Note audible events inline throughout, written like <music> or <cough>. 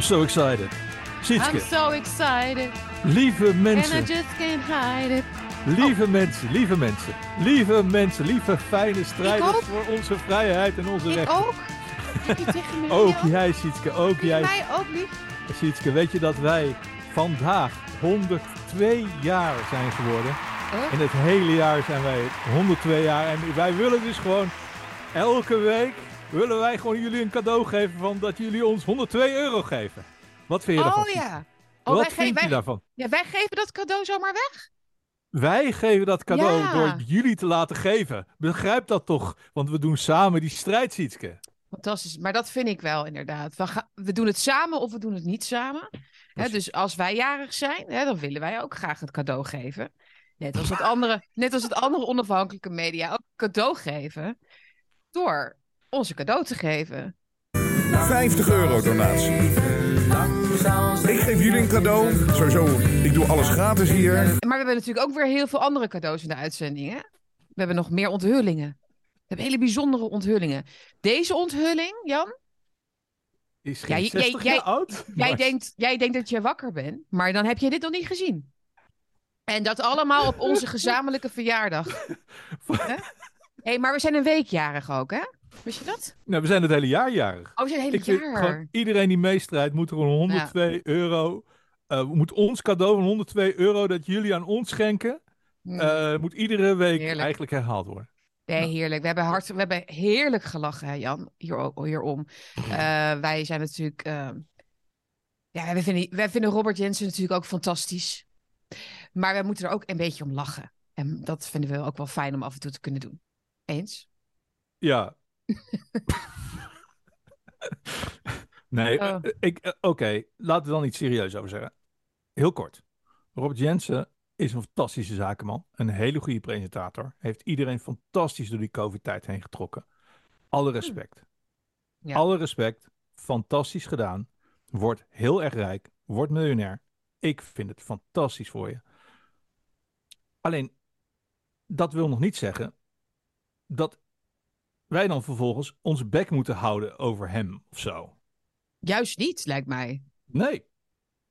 I'm so excited. Sietske, I'm so excited. lieve And I mensen, just can't hide it. lieve mensen, lieve mensen, lieve mensen, lieve fijne strijders voor onze vrijheid en onze Ik rechten. ook. Ook jij, Sietske, ook jij, mij ook lief? Sietske. Weet je dat wij vandaag 102 jaar zijn geworden? Huh? In het hele jaar zijn wij 102 jaar. En wij willen dus gewoon elke week willen wij gewoon jullie een cadeau geven van dat jullie ons 102 euro geven. Wat vind je daarvan? Oh ja. Oh, Wat wij, vind ge- je wij, daarvan? ja, wij geven dat cadeau zomaar weg. Wij geven dat cadeau Ja. door jullie te laten geven. Begrijp dat toch? Want we doen samen die strijd, Sietske. Fantastisch. Maar dat vind ik wel inderdaad. We, doen het samen of we doen het niet samen. Dus als wij jarig zijn, hè, dan willen wij ook graag het cadeau geven. Net als het andere, net als het andere onafhankelijke media ook cadeau geven. Door onze cadeau te geven. 50 euro donatie. Ik geef jullie een cadeau. Sowieso, ik doe alles gratis hier. Maar we hebben natuurlijk ook weer heel veel andere cadeaus in de uitzending. Hè? We hebben nog meer onthullingen. We hebben hele bijzondere onthullingen. Deze onthulling, Jan, Is geen jij- 60 jij- jaar oud. Jij denkt, jij denkt dat je wakker bent, maar dan heb je dit nog niet gezien. En dat allemaal op onze gezamenlijke verjaardag. <laughs> Hé, hey, maar we zijn een week jarig ook, hè? Wist je dat? Nou, we zijn het hele jaar jarig. Oh, we zijn Ik hele vind jaar. gewoon, iedereen die meestrijdt moet er gewoon 102 euro... eh, moet ons cadeau van 102 euro dat jullie aan ons schenken... Hmm. eh, moet iedere week Heerlijk. eigenlijk herhaald worden. nee, heerlijk. We hebben, hard, we hebben heerlijk gelachen, hè, Jan, hier, hierom. Eh, wij zijn natuurlijk... ja, wij vinden, wij vinden Robert Jensen natuurlijk ook fantastisch. Maar wij moeten er ook een beetje om lachen. En dat vinden we ook wel fijn om af en toe te kunnen doen. Eens? Ja. <laughs> nee, Oh. eh, ik, eh, oké, laten we dan iets serieus over zeggen. Heel kort. Robert Jensen is een fantastische zakenman. Een hele goede presentator. Heeft iedereen fantastisch door die COVID-tijd heen getrokken. Alle respect. Ja. Alle respect. Fantastisch gedaan. Wordt heel erg rijk. Wordt miljonair. Ik vind het fantastisch voor je. Alleen, dat wil nog niet zeggen dat wij dan vervolgens onze bek moeten houden over hem of zo. Juist niet, lijkt mij. Nee.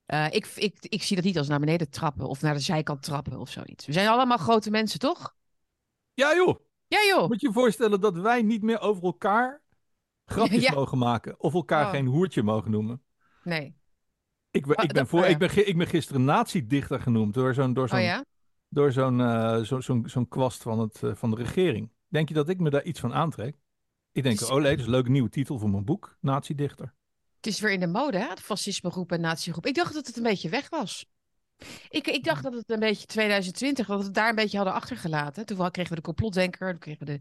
Eh, ik, ik, ik zie dat niet als naar beneden trappen of naar de zijkant trappen of zoiets. We zijn allemaal grote mensen, toch? Ja joh, Ja, joh. moet je je voorstellen dat wij niet meer over elkaar grapjes <laughs> Ja. mogen maken. Of elkaar Oh. geen hoertje mogen noemen. Nee. Ik, ben- Oh, ik, ben, voor, oh ja. ik, ben, ik ben gisteren nazi-dichter genoemd door zo'n door zo'n Oh ja? door zo'n eh, zo, kwast van, het, eh, van de regering. Denk je dat ik me daar iets van aantrek? Ik denk, oh nee, dat is een leuke nieuwe titel voor mijn boek, nazi-dichter. Het is weer in de mode, hè? Het fascismegroep en natiegroep. Ik dacht dat het een beetje weg was. Ik, ik dacht dat het een beetje 2020, dat we het daar een beetje hadden achtergelaten. Toen kregen we de complotdenker, toen kregen we de,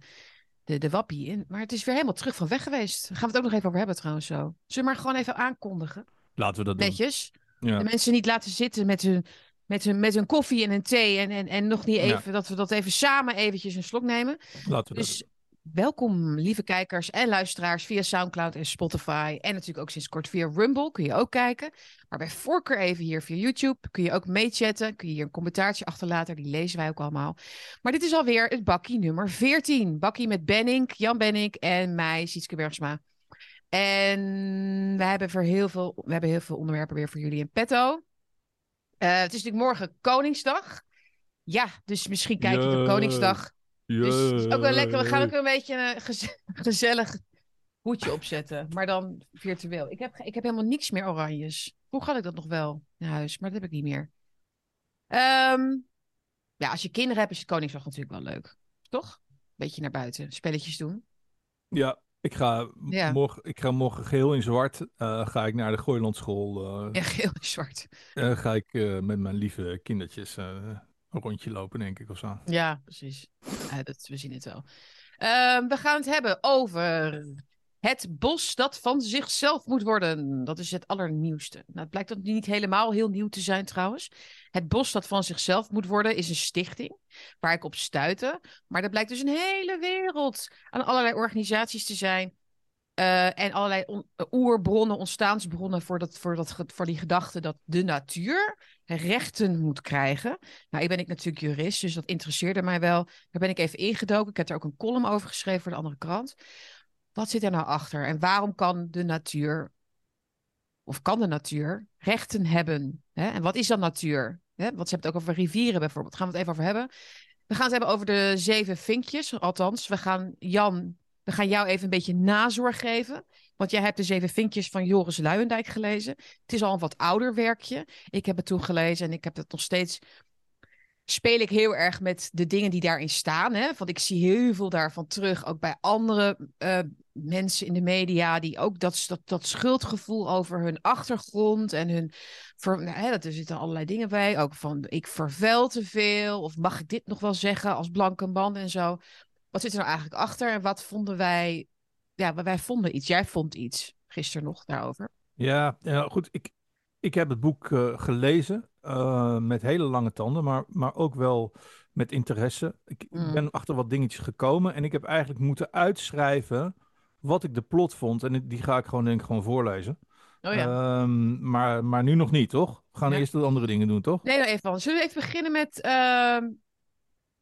de, de wappie in. Maar het is weer helemaal terug van weg geweest. Daar gaan we het ook nog even over hebben trouwens zo. Zullen we maar gewoon even aankondigen? Laten we dat doen. Netjes. Ja. De mensen niet laten zitten met hun, met hun, met hun koffie en een thee. En, en, en nog niet Ja. even, dat we dat even samen eventjes een slok nemen. Laten we dat Dus welkom, lieve kijkers en luisteraars via Soundcloud en Spotify. En natuurlijk ook sinds kort via Rumble kun je ook kijken. Maar bij voorkeur even hier via YouTube kun je ook meechatten. Kun je hier een commentaartje achterlaten, die lezen wij ook allemaal. Maar dit is alweer het bakkie nummer 14. Bakkie met Benink, Jan Benink en mij, Sietske Bergsma. En we hebben, voor heel veel, we hebben heel veel onderwerpen weer voor jullie in petto. Eh, het is natuurlijk morgen Koningsdag. Ja, dus misschien kijk je op Jee. Koningsdag. Dus het is ook wel lekker. We gaan ook een beetje een gez- <laughs> gezellig hoedje opzetten. Maar dan virtueel. Ik heb, ik heb helemaal niks meer oranjes. Hoe had ik dat nog wel in huis? Maar dat heb ik niet meer. Ehm, ja, als je kinderen hebt, is het Koningsdag natuurlijk wel leuk. Toch? Beetje naar buiten. Spelletjes doen. Ja, ik ga, Ja. morgen, ik ga morgen geheel in zwart. eh, ga ik naar de Gooilandschool. eh Ja, geel en zwart. eh, ga ik eh, met mijn lieve kindertjes een rondje lopen, denk ik, of zo. Ja, precies. Ja, dat, we zien het wel. Ehm, we gaan het hebben over het bos dat van zichzelf moet worden. Dat is het allernieuwste. Nou, het blijkt dat niet helemaal heel nieuw te zijn trouwens. Het bos dat van zichzelf moet worden is een stichting waar ik op stuitte. Maar er blijkt dus een hele wereld aan allerlei organisaties te zijn. eh, en allerlei on- oerbronnen, ontstaansbronnen voor, dat, voor, dat, voor die gedachte dat de natuur rechten moet krijgen. Nou, ik ben ik natuurlijk jurist, dus dat interesseerde mij wel. Daar ben ik even ingedoken. Ik heb er ook een column over geschreven voor de andere krant. Wat zit er nou achter? En waarom kan de natuur of kan de natuur, rechten hebben. Hè? En wat is dan natuur? Hè? Want ze hebben het ook over rivieren bijvoorbeeld. Gaan we het even over hebben. We gaan het hebben over de zeven vinkjes. Althans, we gaan Jan, we gaan jou even een beetje nazorg geven. Want jij hebt de zeven vinkjes van Joris Luijendijk gelezen. Het is al een wat ouder werkje. Ik heb het toen gelezen en ik heb het nog steeds speel ik heel erg met de dingen die daarin staan. Hè? Want ik zie heel veel daarvan terug, ook bij andere uh, mensen in de media, die ook dat, dat, dat schuldgevoel over hun achtergrond en hun. Ver, nou, hè, er zitten allerlei dingen bij. Ook van ik vervuil te veel, of mag ik dit nog wel zeggen als blanke man en zo. Wat zit er nou eigenlijk achter en wat vonden wij? Ja, wij vonden iets. Jij vond iets gisteren nog daarover. Ja, ja goed. Ik, ik heb het boek uh, gelezen uh, met hele lange tanden, maar, maar ook wel met interesse. Ik, mm. ik, ben achter wat dingetjes gekomen en ik heb eigenlijk moeten uitschrijven wat ik de plot vond. En die ga ik gewoon denk ik gewoon voorlezen. Oh ja. Um, maar, maar nu nog niet, toch? We gaan ja. eerst de andere dingen doen, toch? Nee, even. Zullen we even beginnen met, uh,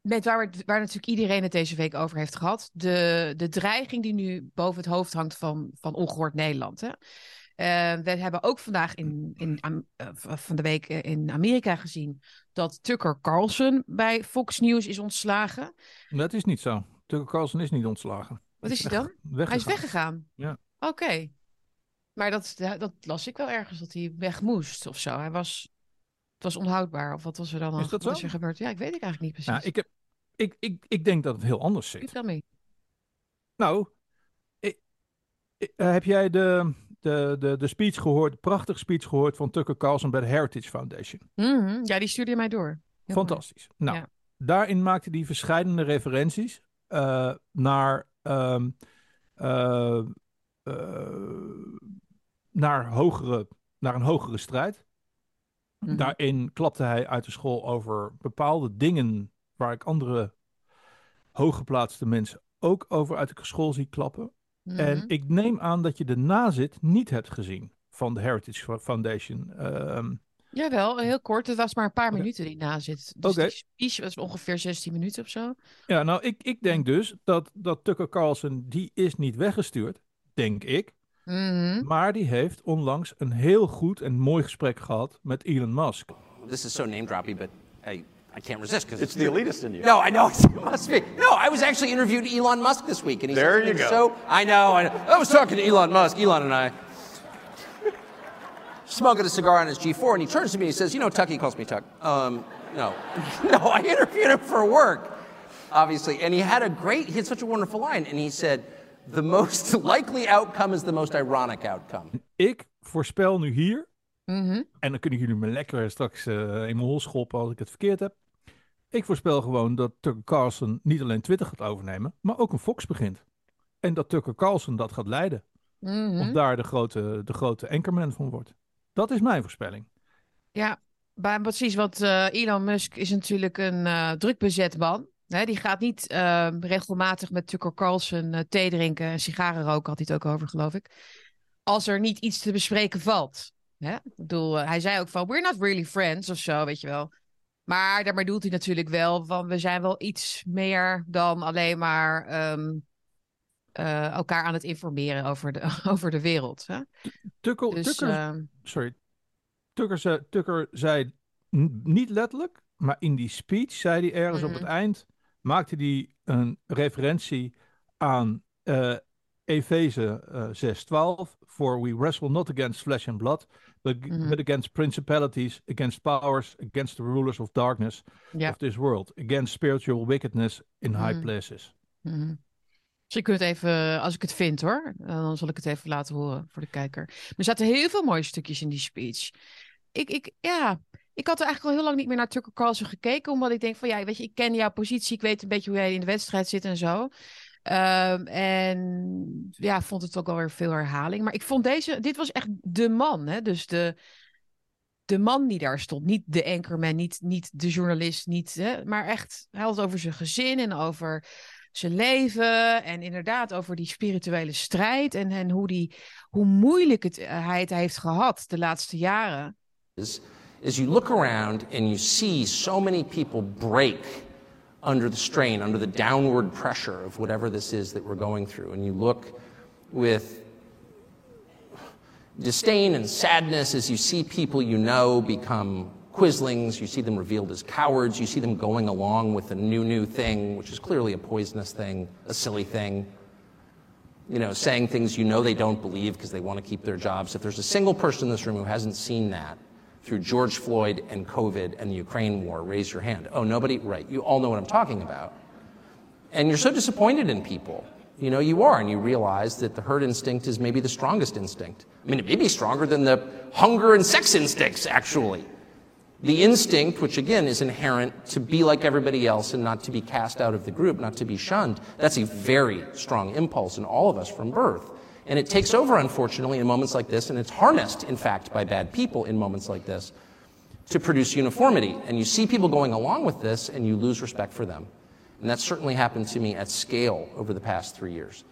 met waar, we, waar natuurlijk iedereen het deze week over heeft gehad. De, de dreiging die nu boven het hoofd hangt van, van ongehoord Nederland. Hè? Uh, we hebben ook vandaag in, in, uh, van de week in Amerika gezien dat Tucker Carlson bij Fox News is ontslagen. Dat is niet zo. Tucker Carlson is niet ontslagen. Wat is hij dan? <laughs> Weggegaan. Hij is weggegaan. Ja. Oké. Okay. Maar dat, dat las ik wel ergens dat hij weg moest of zo. Hij was, het was onhoudbaar. Of wat was er dan? Is dat zo? er gebeurd? Ja, ik weet het eigenlijk niet precies. Nou, ik, heb, ik, ik, ik denk dat het heel anders zit. Vertel me. Nou, ik, ik, uh, heb jij de, de, de, de speech gehoord, de prachtige speech gehoord van Tucker Carlson bij de Heritage Foundation? Mm -hmm. Ja, die stuurde mij door. Heel Fantastisch. Mooi. Nou, ja. daarin maakte hij verschillende referenties uh, naar, naar, hogere, naar een hogere strijd. Mm -hmm. Daarin klapte hij uit de school over bepaalde dingen waar ik andere hooggeplaatste mensen ook over uit de school zie klappen. Mm -hmm. En ik neem aan dat je de nazit niet hebt gezien van de Heritage Foundation. Um, Jawel, heel kort. Het was maar een paar okay. minuten die nazit. Dus okay. die speech was ongeveer 16 minuten of zo. Ja, nou, ik, ik denk dus dat, dat Tucker Carlson, die is niet weggestuurd, denk ik. Mm -hmm. Maar die heeft onlangs een heel goed en mooi gesprek gehad met Elon Musk. This is so name droppy, but I, I can't resist because it's the elitist in you. No, I know <laughs> it must be. No, I was actually interviewed Elon Musk this week, and he there said you go. so. I know, I know. I was talking to Elon Musk, Elon and I. Smoking a cigar on his G4, and he turns to me and he says, "You know, Tuck." He calls me Tuck. Um, no, <laughs> no, I interviewed him for work, obviously, and he had a great. He had such a wonderful line, and he said, "The most <laughs> likely outcome is the most ironic outcome." Ik voorspel nu hier, mm -hmm. en dan kunnen jullie me lekker straks uh, in mijn hol schoppen als ik het verkeerd heb. Ik voorspel gewoon dat Tucker Carlson niet alleen Twitter gaat overnemen, maar ook een Fox begint. En dat Tucker Carlson dat gaat leiden. Mm -hmm. Of daar de grote, de grote anchorman van wordt. Dat is mijn voorspelling. Ja, maar precies. Want uh, Elon Musk is natuurlijk een uh, druk bezet man. Die gaat niet uh, regelmatig met Tucker Carlson thee drinken en sigaren roken, had hij het ook over, geloof ik. Als er niet iets te bespreken valt. Hè? Ik bedoel, hij zei ook van, we're not really friends of zo, weet je wel. Maar daarmee doelt hij natuurlijk wel van, we zijn wel iets meer dan alleen maar um, uh, elkaar aan het informeren over de, <laughs> over de wereld. Hè? Tucker, dus, Tucker, uh, sorry. Tucker, zei, Tucker zei niet letterlijk, maar in die speech zei hij ergens mm -hmm. op het eind, maakte hij een referentie aan uh, Efeze uh, 6:12, for we wrestle not against flesh and blood, but, mm -hmm. but against principalities, against powers, against the rulers of darkness ja. of this world, against spiritual wickedness in high Mhm. places. Mhm. Dus je kunt even, als ik het vind hoor, dan zal ik het even laten horen voor de kijker. Er zaten heel veel mooie stukjes in die speech. Ik, ik, ja, ik had er eigenlijk al heel lang niet meer naar Tucker Carlson gekeken, omdat ik denk van ja, weet je, ik ken jouw positie, ik weet een beetje hoe jij in de wedstrijd zit en zo. Um, en ja, vond het ook wel weer veel herhaling. Maar ik vond deze, dit was echt de man, hè? dus de, de man die daar stond. Niet de anchorman, niet, niet de journalist, niet, hè? maar echt, hij had het over zijn gezin en over zijn leven en inderdaad over die spirituele strijd en, en hoe, die, hoe moeilijk het, hij het heeft gehad de laatste jaren. Is, is you look around and you see so many people break under the strain, under the downward pressure of whatever this is that we're going through. And you look with disdain and sadness as you see people you know become quislings, you see them revealed as cowards, you see them going along with a new, new thing, which is clearly a poisonous thing, a silly thing. You know, saying things you know they don't believe because they want to keep their jobs. If there's a single person in this room who hasn't seen that through George Floyd and COVID and the Ukraine war, raise your hand. Oh, nobody? Right. You all know what I'm talking about. And you're so disappointed in people. You know, you are, and you realize that the herd instinct is maybe the strongest instinct. I mean, it may be stronger than the hunger and sex instincts, actually. The instinct, which again is inherent to be like everybody else and not to be cast out of the group, not to be shunned, that's a very strong impulse in all of us from birth. And it takes over, unfortunately, in moments like this, and it's harnessed, in fact, by bad people in moments like this to produce uniformity. And you see people going along with this, and you lose respect for them. And that certainly happened to me at scale over the past three years.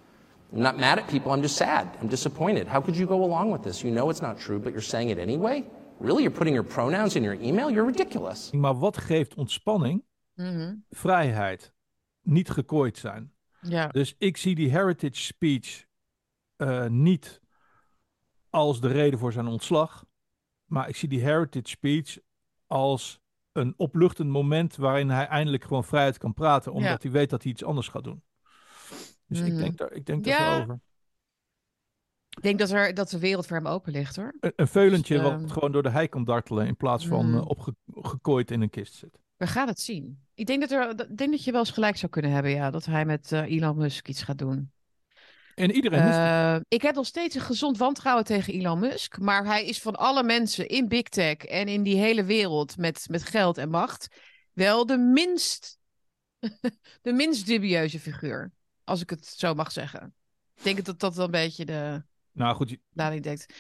I'm not mad at people, I'm just sad. I'm disappointed. How could you go along with this? You know it's not true, but you're saying it anyway? Really? You're putting your pronouns in your email? You're ridiculous. Maar wat geeft ontspanning? Mhm. Vrijheid. Niet gekooid zijn. Ja. Dus ik zie die heritage speech eh, niet als de reden voor zijn ontslag. Maar ik zie die heritage speech als een opluchtend moment waarin hij eindelijk gewoon vrijheid kan praten. Omdat Ja. hij weet dat hij iets anders gaat doen. Dus ik Mhm. denk daar, ik denk Ja. daarover. Ik denk dat, er, dat de wereld voor hem open ligt hoor. Een, een veulentje Dus, wat ehm, gewoon door de hei kan dartelen in plaats van Mhm. eh, opgekooid in een kist zit. We gaan het zien. Ik denk dat, er, dat- denk dat je wel eens gelijk zou kunnen hebben, ja, dat hij met eh, Elon Musk iets gaat doen. En iedereen Eh, ik heb nog steeds een gezond wantrouwen tegen Elon Musk. Maar hij is van alle mensen in Big Tech en in die hele wereld met, met geld en macht wel de minst, <laughs> de minst dubieuze figuur. Als ik het zo mag zeggen. Ik denk dat dat wel een beetje de Nou goed, dekt.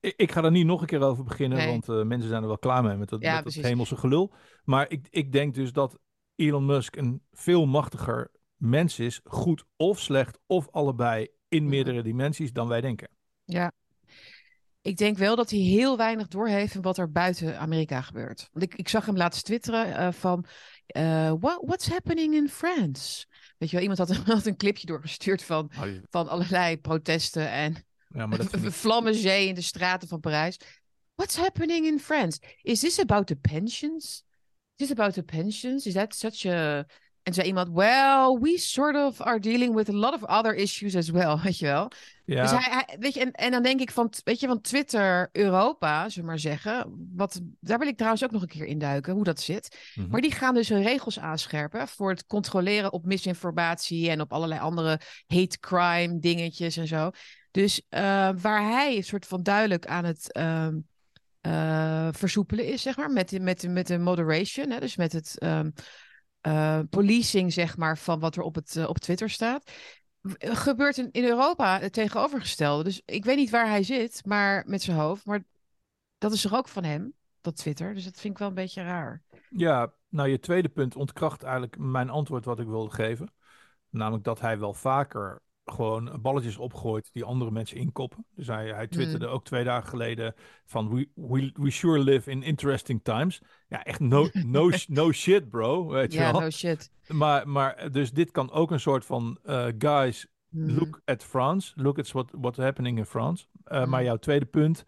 Ik, ik ga er niet nog een keer over beginnen, Nee. want eh, mensen zijn er wel klaar mee met dat, Ja, met dat hemelse gelul. Maar ik, ik denk dus dat Elon Musk een veel machtiger mens is, goed of slecht, of allebei in meerdere dimensies dan wij denken. Ja. Ik denk wel dat hij heel weinig doorheeft van wat er buiten Amerika gebeurt. Want ik, ik zag hem laatst twitteren eh, van... eh, what, what's happening in France? Weet je wel, iemand had, <laughs> had een clipje doorgestuurd van, van allerlei protesten en Ja, maar dat <laughs> ik- vlammenzee in de straten van Parijs. What's happening in France? Is this about the pensions? Is this about the pensions? Is that such a... En zei iemand, well, we sort of are dealing with a lot of other issues as well, <laughs> weet je wel. ja, Dus hij, hij- weet je, en, en dan denk ik van, weet je, van Twitter Europa, zullen we maar zeggen. Wat, daar wil ik trouwens ook nog een keer induiken, hoe dat zit. mhm. Maar die gaan dus hun regels aanscherpen voor het controleren op misinformatie en op allerlei andere hate crime dingetjes en zo. Dus eh, waar hij een soort van duidelijk aan het ehm, eh, versoepelen is, zeg maar, met, met, met de moderation, hè, dus met het ehm, eh, policing, zeg maar, van wat er op, het, op Twitter staat gebeurt in, in Europa het tegenovergestelde. Dus ik weet niet waar hij zit, maar met zijn hoofd. Maar dat is toch ook van hem, dat Twitter. Dus dat vind ik wel een beetje raar. ja, nou je tweede punt ontkracht eigenlijk mijn antwoord wat ik wilde geven. Namelijk dat hij wel vaker gewoon balletjes opgooit die andere mensen inkoppen. Dus hij, hij twitterde ook twee dagen geleden van we, we, we sure live in interesting times. Ja, echt no, no, <laughs> no shit bro, weet je Ja, wel. no shit. Maar, maar dus dit kan ook een soort van eh, guys, Mhm. look at France, look at what what's happening in France. Uh, Mhm. Maar jouw tweede punt,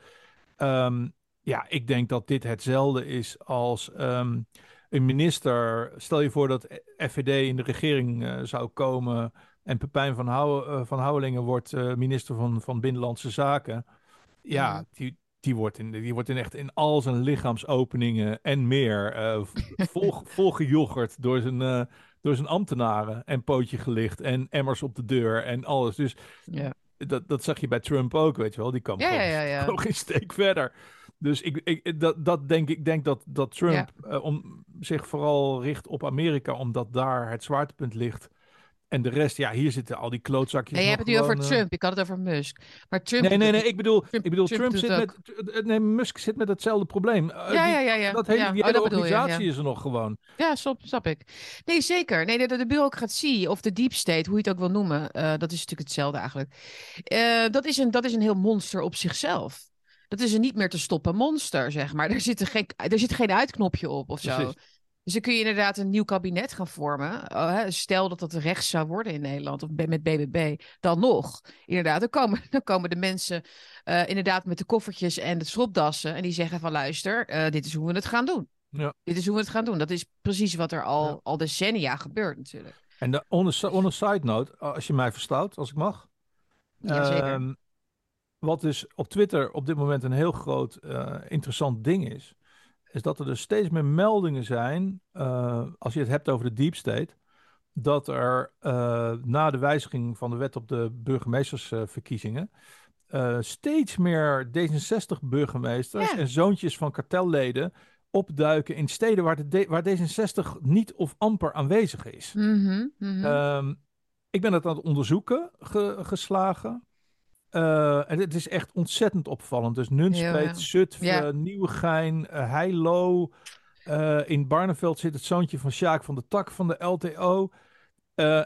ehm, ja, ik denk dat dit hetzelfde is als ehm, een minister. Stel je voor dat FVD in de regering eh, zou komen en Pepijn van, Hou, eh, van Houwelingen wordt eh, minister van, van Binnenlandse Zaken. Ja, die, die wordt, in, die wordt in echt in al zijn lichaamsopeningen en meer eh, <laughs> vol, volgejoggerd door zijn, door zijn ambtenaren en pootje gelicht en emmers op de deur en alles. Dus Ja. dat, dat zag je bij Trump ook, weet je wel. Die kwam Ja, gewoon, ja, <laughs> geen steek verder. Dus ik, ik, dat, dat denk, ik denk dat, dat Trump om, zich vooral richt op Amerika, omdat daar het zwaartepunt ligt. En de rest, ja, hier zitten al die klootzakjes. Nee, je hebt het nu over eh, Trump. Ik had het over Musk. Maar Trump. Nee, nee, nee, ik bedoel, Trump- ik bedoel Trump zit met, nee, Musk zit met hetzelfde probleem. Eh, Ja, ja, ja, ja. Dat hele, ja. Oh, dat je, ja. organisatie is er nog gewoon. Ja, snap, snap ik. Nee, zeker. Nee, de, de, bureaucratie of de deep state, hoe je het ook wil noemen, eh, dat is natuurlijk hetzelfde eigenlijk. Eh, dat, is een, dat is een heel monster op zichzelf. Dat is een niet meer te stoppen monster, zeg maar. <laughs> Er zit, er geen, er zit geen uitknopje op of zo. Precies. Dus dan kun je inderdaad een nieuw kabinet gaan vormen. Oh, hè, stel dat dat rechts zou worden in Nederland of met BBB. Dan nog. Inderdaad, dan komen, <laughs> dan komen de mensen uh, inderdaad met de koffertjes en de stropdassen. En die zeggen van luister, uh, dit is hoe we het gaan doen. Ja. Dit is hoe we het gaan doen. Dat is precies wat er al, Ja. al decennia gebeurt natuurlijk. En de, on, a, on a side note, als je mij verstaat, als ik mag. Ehm, wat dus op Twitter op dit moment een heel groot eh, interessant ding is, is dat er dus steeds meer meldingen zijn, eh, als je het hebt over de deep state, dat er eh, na de wijziging van de wet op de burgemeestersverkiezingen eh, steeds meer D66-burgemeesters Ja. en zoontjes van kartelleden opduiken in steden waar, de waar D66 niet of amper aanwezig is. Mhm, mhm. Ehm, ik ben het aan het onderzoeken ge- geslagen. Eh, en het is echt ontzettend opvallend. Dus Nunspeet. Zutphen, Ja. Nieuwegein, eh, Heilo. Eh, in Barneveld zit het zoontje van Sjaak van de Tak van de LTO.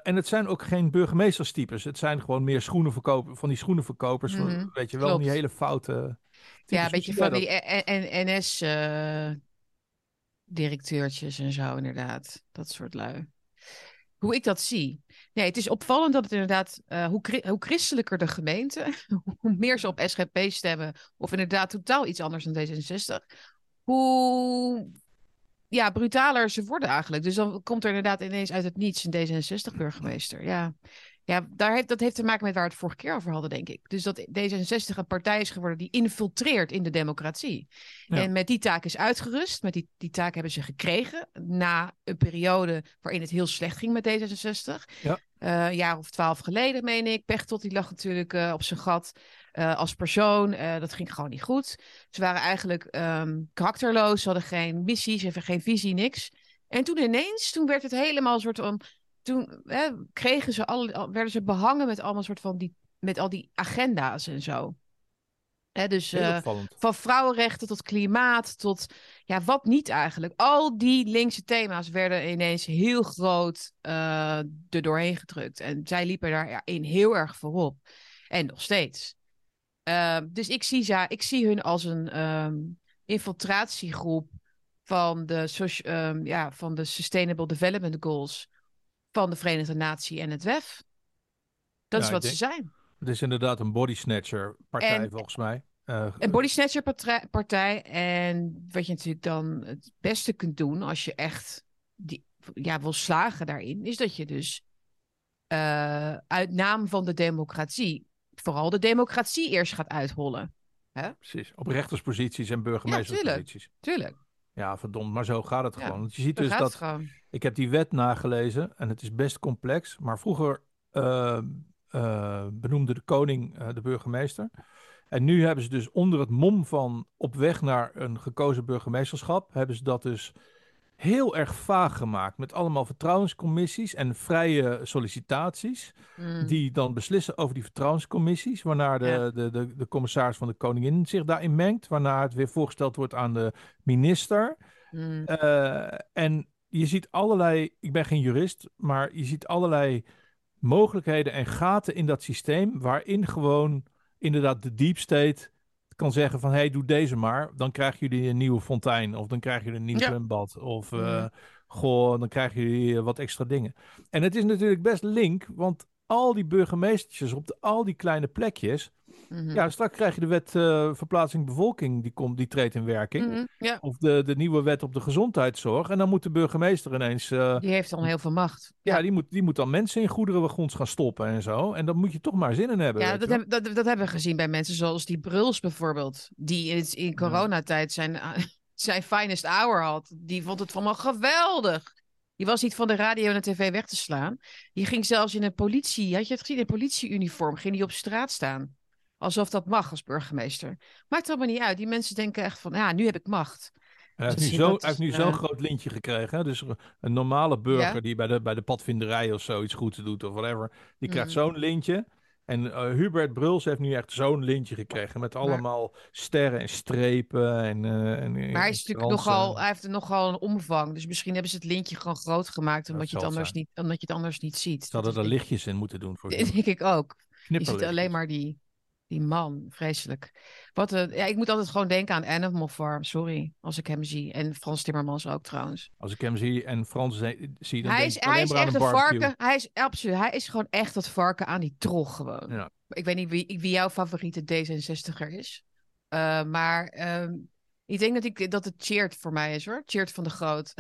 En het zijn ook geen burgemeesterstypes. Het zijn gewoon meer schoenenverkopers, van die schoenenverkopers. Mhm, Weet je wel, klopt. die hele foute... ja, een beetje van die NS-directeurtjes en zo, inderdaad. Dat soort lui. Hoe ik dat zie. Nee, het is opvallend dat het inderdaad, eh, hoe, hoe christelijker de gemeente, <laughs> hoe meer ze op SGP stemmen, of inderdaad totaal iets anders dan D66, hoe ja, brutaler ze worden eigenlijk. Dus dan komt er inderdaad ineens uit het niets een D66-burgemeester. Ja, ja daar heeft, dat heeft te maken met waar we het vorige keer over hadden, denk ik. Dus dat D66 een partij is geworden die infiltreert in de democratie. Ja. En met die taak is uitgerust. Met die, die taak hebben ze gekregen na een periode waarin het heel slecht ging met D66. Ja. Eh, een jaar of twaalf geleden, meen ik. Pechtold, die lag natuurlijk eh, op zijn gat eh, als persoon. Dat ging gewoon niet goed. Ze waren eigenlijk ehm, karakterloos. Ze hadden geen missie, ze hebben geen visie, niks. En toen ineens, toen werd het helemaal een soort van... Toen hè, kregen ze alle, al- werden ze behangen met allemaal soort van die... Met al die agenda's en zo. Hè, dus eh, van vrouwenrechten tot klimaat tot ja, wat niet eigenlijk. Al die linkse thema's werden ineens heel groot eh er doorheen gedrukt. En zij liepen daarin heel erg voorop. En nog steeds. Ehm, dus ik zie, ze, ik zie hun als een ehm, infiltratiegroep van de, ehm, ja, van de Sustainable Development Goals van de Verenigde Naties en het WEF. Dat Ja, is wat denk- ze zijn. Het is inderdaad een body snatcher partij En- volgens mij. Eh, Een body snatcher partij, partij. En wat je natuurlijk dan het beste kunt doen als je echt die, ja, wil slagen daarin, is dat je dus eh, uit naam van de democratie vooral de democratie eerst gaat uithollen. Precies, op rechtersposities en burgemeestersposities. Tuurlijk. Ja, verdomd, maar zo gaat het Ja, gewoon. Want je ziet dus dat. Ik heb die wet nagelezen en het is best complex. Maar vroeger eh, eh, benoemde de koning eh, de burgemeester. En nu hebben ze dus onder het mom van op weg naar een gekozen burgemeesterschap, hebben ze dat dus heel erg vaag gemaakt. Met allemaal vertrouwenscommissies en vrije sollicitaties. Mm. Die dan beslissen over die vertrouwenscommissies. Waarna de, Ja. de, de, de commissaris van de koningin zich daarin mengt. Waarna het weer voorgesteld wordt aan de minister. Mm. Eh, en je ziet allerlei, ik ben geen jurist, maar je ziet allerlei mogelijkheden en gaten in dat systeem. Waarin gewoon inderdaad de deep state kan zeggen van hé, hey, doe deze maar. Dan krijgen jullie een nieuwe fontein of dan krijgen jullie een nieuw Ja. zwembad. Of eh, Mhm. goh, dan krijgen jullie eh, wat extra dingen. En het is natuurlijk best link, want al die burgemeestertjes op de, al die kleine plekjes. Mhm. Ja, straks krijg je de wet eh, verplaatsing bevolking, die, komt, die treedt in werking. Mhm. Of de, de nieuwe wet op de gezondheidszorg. En dan moet de burgemeester ineens. eh, die heeft dan heel veel macht. ja, die moet, die moet dan mensen in goederenwagons gaan stoppen en zo. En dan moet je toch maar zin in hebben. Ja, heb, dat, dat hebben we gezien bij mensen zoals die Bruls bijvoorbeeld. Die in, in coronatijd zijn, <laughs> zijn finest hour had. Die vond het allemaal geweldig. Die was niet van de radio en de tv weg te slaan. Die ging zelfs in een politie, had je het gezien, in een politieuniform, ging die op straat staan. Alsof dat mag als burgemeester. Maakt allemaal niet uit. Die mensen denken echt van, ja, nu heb ik macht. Hij heeft nu zie- zo- dat hij heeft is, nu zo'n eh, groot lintje gekregen. Hè? Dus een normale burger Ja. die bij de, bij de padvinderij of zoiets goeds doet of whatever. Die krijgt Mhm. zo'n lintje. En eh, Hubert Bruls heeft nu echt zo'n lintje gekregen. Met allemaal sterren en strepen. En, eh, en, Maar hij, is natuurlijk nogal, hij heeft nogal een omvang. Dus misschien hebben ze het lintje gewoon groot gemaakt. Omdat, je, het anders niet, omdat je het anders niet ziet. Ze hadden Dat er lichtjes in moeten doen voor <laughs> denk, denk ik ook. Je ziet alleen maar die Die man, vreselijk. Wat een, ja, ik moet altijd gewoon denken aan Animal Farm. Sorry, als ik hem zie. En Frans Timmermans ook trouwens. Als ik hem zie en Frans zie, dan Hij denk is, ik hij is echt een varken. Hij is absoluut. Hij is gewoon echt dat varken aan die trog gewoon. Ja. Ik weet niet wie, wie jouw favoriete D66er is. Eh, maar ehm, ik denk dat, ik, dat het Cheert voor mij is hoor. Cheert van de Groot.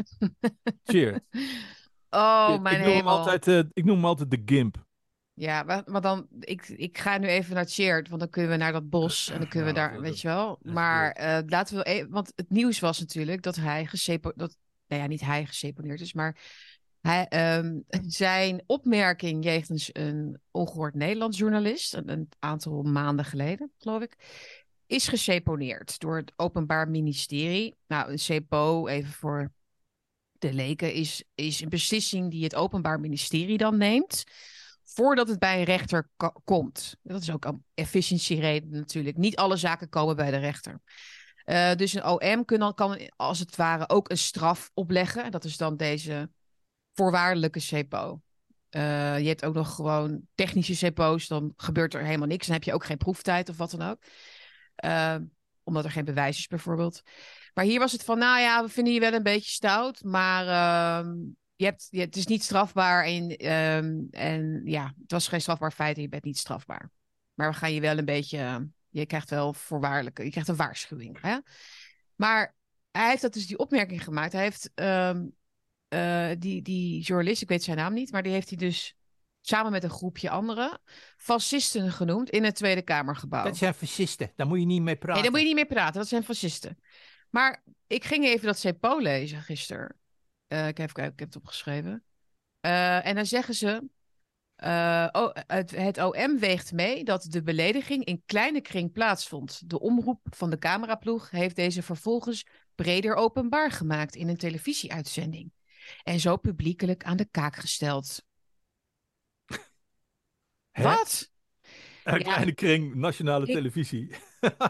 Cheer. <laughs> Oh, ik, mijn ik noem hem altijd, eh, ik noem hem altijd de Gimp. Ja, maar, maar dan, ik, ik ga nu even naar Cheert, want dan kunnen we naar dat bos en dan kunnen we Ja, daar, weet je wel. Maar eh, laten we even, want het nieuws was natuurlijk dat hij gesepo, dat, nou ja, niet hij geseponeerd is, maar hij, ehm, <laughs> zijn opmerking jegens een ongehoord Nederlands journalist, een, een aantal maanden geleden, geloof ik, is geseponeerd door het Openbaar Ministerie. Nou, een CEPO, even voor de leken, is, is een beslissing die het Openbaar Ministerie dan neemt voordat het bij een rechter ko- komt. Dat is ook een efficiëntiereden natuurlijk. Niet alle zaken komen bij de rechter. Eh, dus een OM kan, kan als het ware ook een straf opleggen. En dat is dan deze voorwaardelijke CEPO. Eh, je hebt ook nog gewoon technische CEPO's. Dan gebeurt er helemaal niks. Dan heb je ook geen proeftijd of wat dan ook. Eh, omdat er geen bewijs is bijvoorbeeld. Maar hier was het van, nou ja, we vinden je wel een beetje stout. Maar ehm, je hebt, je, het is niet strafbaar. En, ehm, en ja, het was geen strafbaar feit en je bent niet strafbaar. Maar we gaan je wel een beetje, je krijgt wel voorwaardelijke, je krijgt een waarschuwing. Hè? Maar hij heeft dat dus die opmerking gemaakt. Hij heeft ehm, eh, die, die journalist, ik weet zijn naam niet, maar die heeft hij dus samen met een groepje anderen fascisten genoemd in het Tweede Kamergebouw. Dat zijn fascisten, daar moet je niet mee praten. Nee, daar moet je niet mee praten. Dat zijn fascisten. Maar ik ging even dat CEPO lezen gisteren. Eh, ik, heb, ik heb het opgeschreven. Eh, en dan zeggen ze... eh, oh, het, het OM weegt mee dat de belediging in kleine kring plaatsvond. De omroep van de cameraploeg heeft deze vervolgens breder openbaar gemaakt in een televisieuitzending. En zo publiekelijk aan de kaak gesteld. Hè? Wat? Een Ja. kleine kring, nationale Ik- televisie.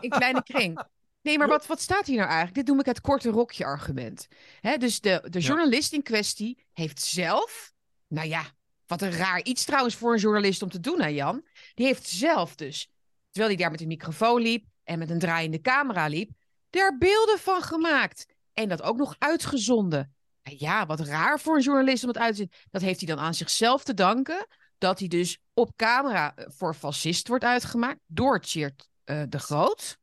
In kleine kring. <laughs> Nee, maar wat, wat staat hier nou eigenlijk? Dit noem ik het korte rokje argument. Hè, dus de, de journalist in kwestie heeft zelf... Nou ja, wat een raar iets trouwens voor een journalist om te doen, hè Jan? Die heeft zelf dus, terwijl hij daar met een microfoon liep... en met een draaiende camera liep, daar beelden van gemaakt. En dat ook nog uitgezonden. Nou ja, wat raar voor een journalist om het uit te zien. Dat heeft hij dan aan zichzelf te danken... dat hij dus op camera eh, voor fascist wordt uitgemaakt... door Tjeerd eh, de Groot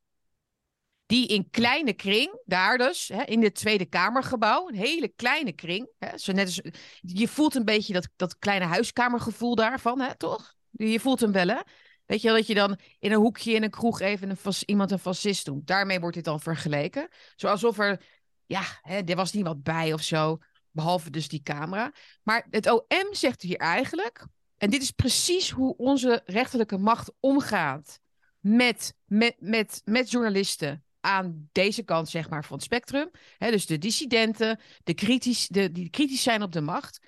die in kleine kring, daar dus, hè, in het Tweede Kamergebouw, een hele kleine kring. Hè, zo net als, je voelt een beetje dat, dat kleine huiskamergevoel daarvan, hè, toch? Je voelt hem wel, hè? Weet je wel, dat je dan in een hoekje in een kroeg even een iemand een fascist doet. Daarmee wordt dit dan vergeleken. Zo alsof er, ja, hè, er was niemand bij of zo, behalve dus die camera. Maar het OM zegt hier eigenlijk, en dit is precies hoe onze rechterlijke macht omgaat met, met, met, met journalisten aan deze kant zeg maar, van het spectrum. Hè, dus de dissidenten, de kritisch, de, die kritisch zijn op de macht.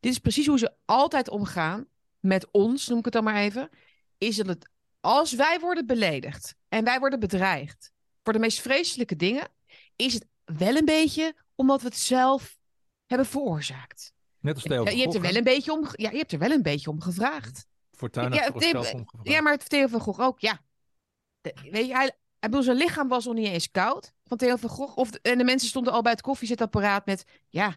Dit is precies hoe ze altijd omgaan met ons, noem ik het dan maar even. Is dat het, als wij worden beledigd en wij worden bedreigd voor de meest vreselijke dingen, is het wel een beetje omdat we het zelf hebben veroorzaakt. Net als Theo Ja, je, hebt er wel een beetje om, ja, je hebt er wel een beetje om gevraagd. Fortuyn Ja, heeft omgevraagd. Ja, maar Theo van Gogh ook, ja. De- weet je, hij, hij bedoel, zijn lichaam was nog niet eens koud van Theo van Gogh. Of, en de mensen stonden al bij het koffiezetapparaat met... Ja,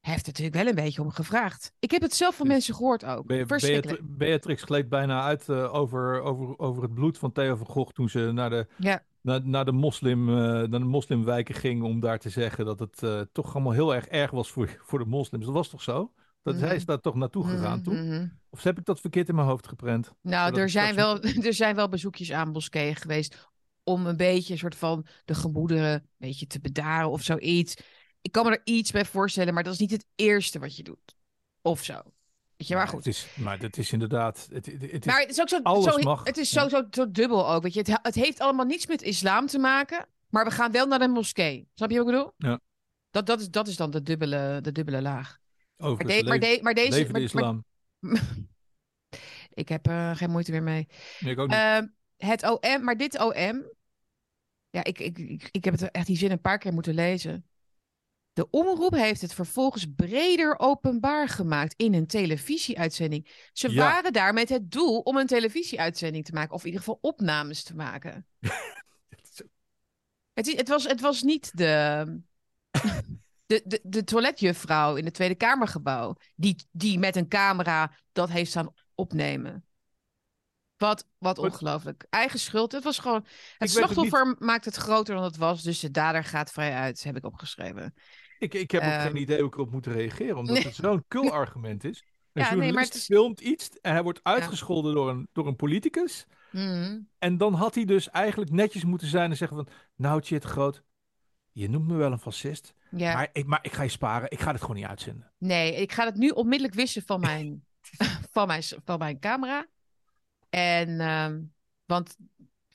hij heeft er natuurlijk wel een beetje om gevraagd. Ik heb het zelf van mensen gehoord ook. Be- Beatrix gleed bijna uit eh, over, over, over het bloed van Theo van Gogh toen ze naar de, Ja. naar, naar de, moslim, eh, naar de moslimwijken ging om daar te zeggen dat het eh, toch allemaal heel erg erg was voor, <laughs> voor de moslims. Dat was toch zo? Dat, Mhm. Hij is daar toch naartoe gegaan toen? Mhm. Of heb ik dat verkeerd in mijn hoofd geprent? Nou, er ik zijn, wel, <laughs> er zijn wel bezoekjes aan moskeeën geweest om een beetje een soort van de gemoederen een beetje te bedaren of zoiets. Ik kan me er iets bij voorstellen, maar dat is niet het eerste wat je doet. Of zo. Weet je, maar Ja, goed. Het is, maar dat is inderdaad... Het, het, het is, Maar het is ook zo, alles zo, mag. het is zo, zo, zo dubbel ook. Weet je. Het, het heeft allemaal niets met islam te maken, maar we gaan wel naar de moskee. Snap je wat ik bedoel? Ja. Dat, dat, is, dat is dan de dubbele, de dubbele laag. Maar, overigens, de- maar, de- maar deze. leven de maar- maar- islam. <laughs> ik heb er geen moeite meer mee. Nee, ik ook niet. Ehm, het OM, maar dit OM. Ja, ik, ik, ik, ik heb het echt die zin een paar keer moeten lezen. De omroep heeft het vervolgens breder openbaar gemaakt in een televisieuitzending. Ze Ja. waren daar met het doel om een televisieuitzending te maken, of in ieder geval opnames te maken. <laughs> Het, is, het, was, het was niet de, <laughs> de, de, de toiletjuffrouw in het Tweede Kamergebouw die, die met een camera dat heeft staan opnemen. Wat, wat ongelooflijk. Eigen schuld. Het was gewoon. Het het slachtoffer maakt het groter dan het was. Dus de dader gaat vrij uit, heb ik opgeschreven. Ik, ik heb ook Ehm. geen idee hoe ik erop moet reageren, omdat Nee. het <laughs> zo'n kul argument is. Een Ja, nee, maar het is- filmt iets en hij wordt uitgescholden door, een, door een politicus. Mhm. En dan had hij dus eigenlijk netjes moeten zijn en zeggen van... Nou, Tjit Groot, je noemt me wel een fascist, Ja. maar, ik, maar ik ga je sparen. Ik ga dit gewoon niet uitzenden. Nee, ik ga het nu onmiddellijk wissen van mijn, <laughs> van mijn, van mijn camera. En, ehm, want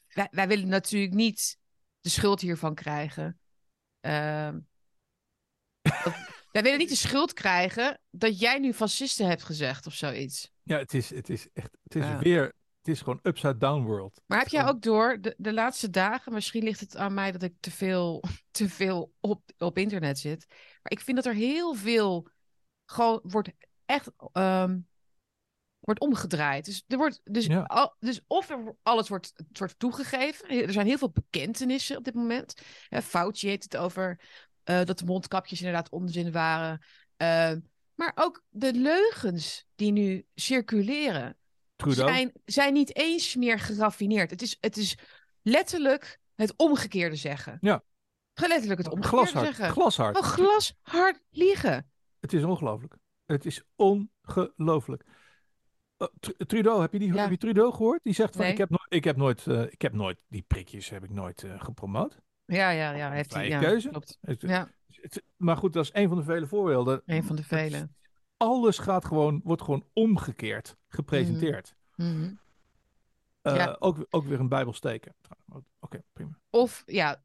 wij, wij willen natuurlijk niet de schuld hiervan krijgen. Ehm, dat- <laughs> wij willen niet de schuld krijgen dat jij nu fascisten hebt gezegd of zoiets. Ja, het is, het is echt... Het is Ja. weer... Het is gewoon upside down world. Maar heb jij ook door, de, de laatste dagen, misschien ligt het aan mij dat ik te veel, <laughs> te veel op, op internet zit. Maar ik vind dat er heel veel gewoon wordt echt ehm, wordt omgedraaid. Dus er wordt dus, Ja. al, dus of er alles wordt, wordt toegegeven. Er zijn heel veel bekentenissen op dit moment. Hè, Fauci heeft het over eh, dat de mondkapjes inderdaad onzin waren. Ehm, maar ook de leugens die nu circuleren zijn, zijn niet eens meer geraffineerd. Het is, het is letterlijk het omgekeerde zeggen. Ja. Letterlijk het omgekeerde Glashard. zeggen. Glashard. Oh, glashard liegen. Het is ongelooflijk. Het is ongelooflijk. Eh, Tr- Trudeau, heb je, die, Ja. heb je Trudeau gehoord? Die zegt van, Nee. ik, heb nooit, ik, heb nooit, eh, ik heb nooit, die prikjes heb ik nooit eh, gepromoot. Ja, ja, ja. Heeft hij, ja, keuze. Klopt. Ja, maar goed, dat is een van de vele voorbeelden. een van de vele. Alles gaat gewoon, wordt gewoon omgekeerd gepresenteerd. Mhm. Eh, Ja. ook, ook weer een bijbelsteken. Oké, prima. Of, ja,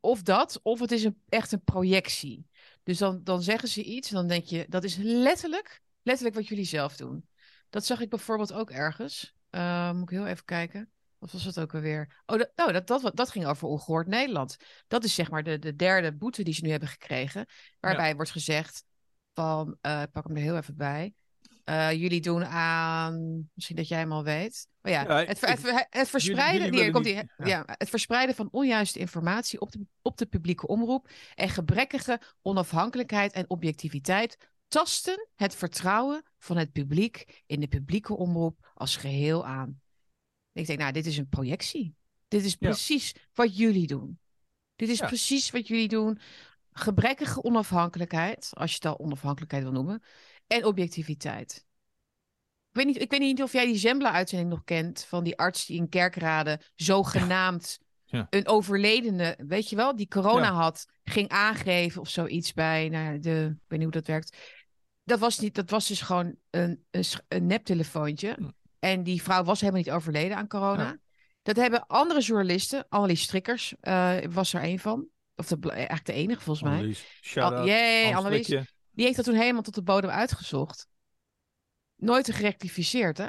of dat, of het is een, echt een projectie. Dus dan, dan zeggen ze iets en dan denk je, dat is letterlijk, letterlijk wat jullie zelf doen. Dat zag ik bijvoorbeeld ook ergens. Eh, moet ik heel even kijken. Wat was dat ook alweer? Oh, dat, oh, dat, dat, dat ging over ongehoord Nederland. Dat is zeg maar de, de derde boete die ze nu hebben gekregen. Waarbij wordt gezegd van, eh, ik pak hem er heel even bij. Eh, jullie doen aan, misschien dat jij hem al weet. Maar ja, Ja, het, verspreiden, jullie hier willen komt niet- die, ja. ja. het verspreiden van onjuiste informatie op de, op de publieke omroep en gebrekkige onafhankelijkheid en objectiviteit tasten het vertrouwen van het publiek in de publieke omroep als geheel aan. Ik denk, nou, dit is een projectie. Dit is Ja. precies wat jullie doen. Dit is Ja. precies wat jullie doen. Gebrekkige onafhankelijkheid, als je het al onafhankelijkheid wil noemen, en objectiviteit. Ik weet niet, ik weet niet of jij die Zembla-uitzending nog kent van die arts die in Kerkrade zogenaamd Ja. een overledene, weet je wel, die corona Ja. had, ging aangeven of zoiets bij nou, de, ik weet niet hoe dat werkt. Dat was, niet, dat was dus gewoon een, een, neptelefoontje. Hm. En die vrouw was helemaal niet overleden aan corona. Ja. Dat hebben andere journalisten, Annelies Strikkers eh, was er een van. Of de, eigenlijk de enige volgens mij. Annelies. Al, Annelies. Die heeft dat toen helemaal tot de bodem uitgezocht. Nooit gerectificeerd, hè?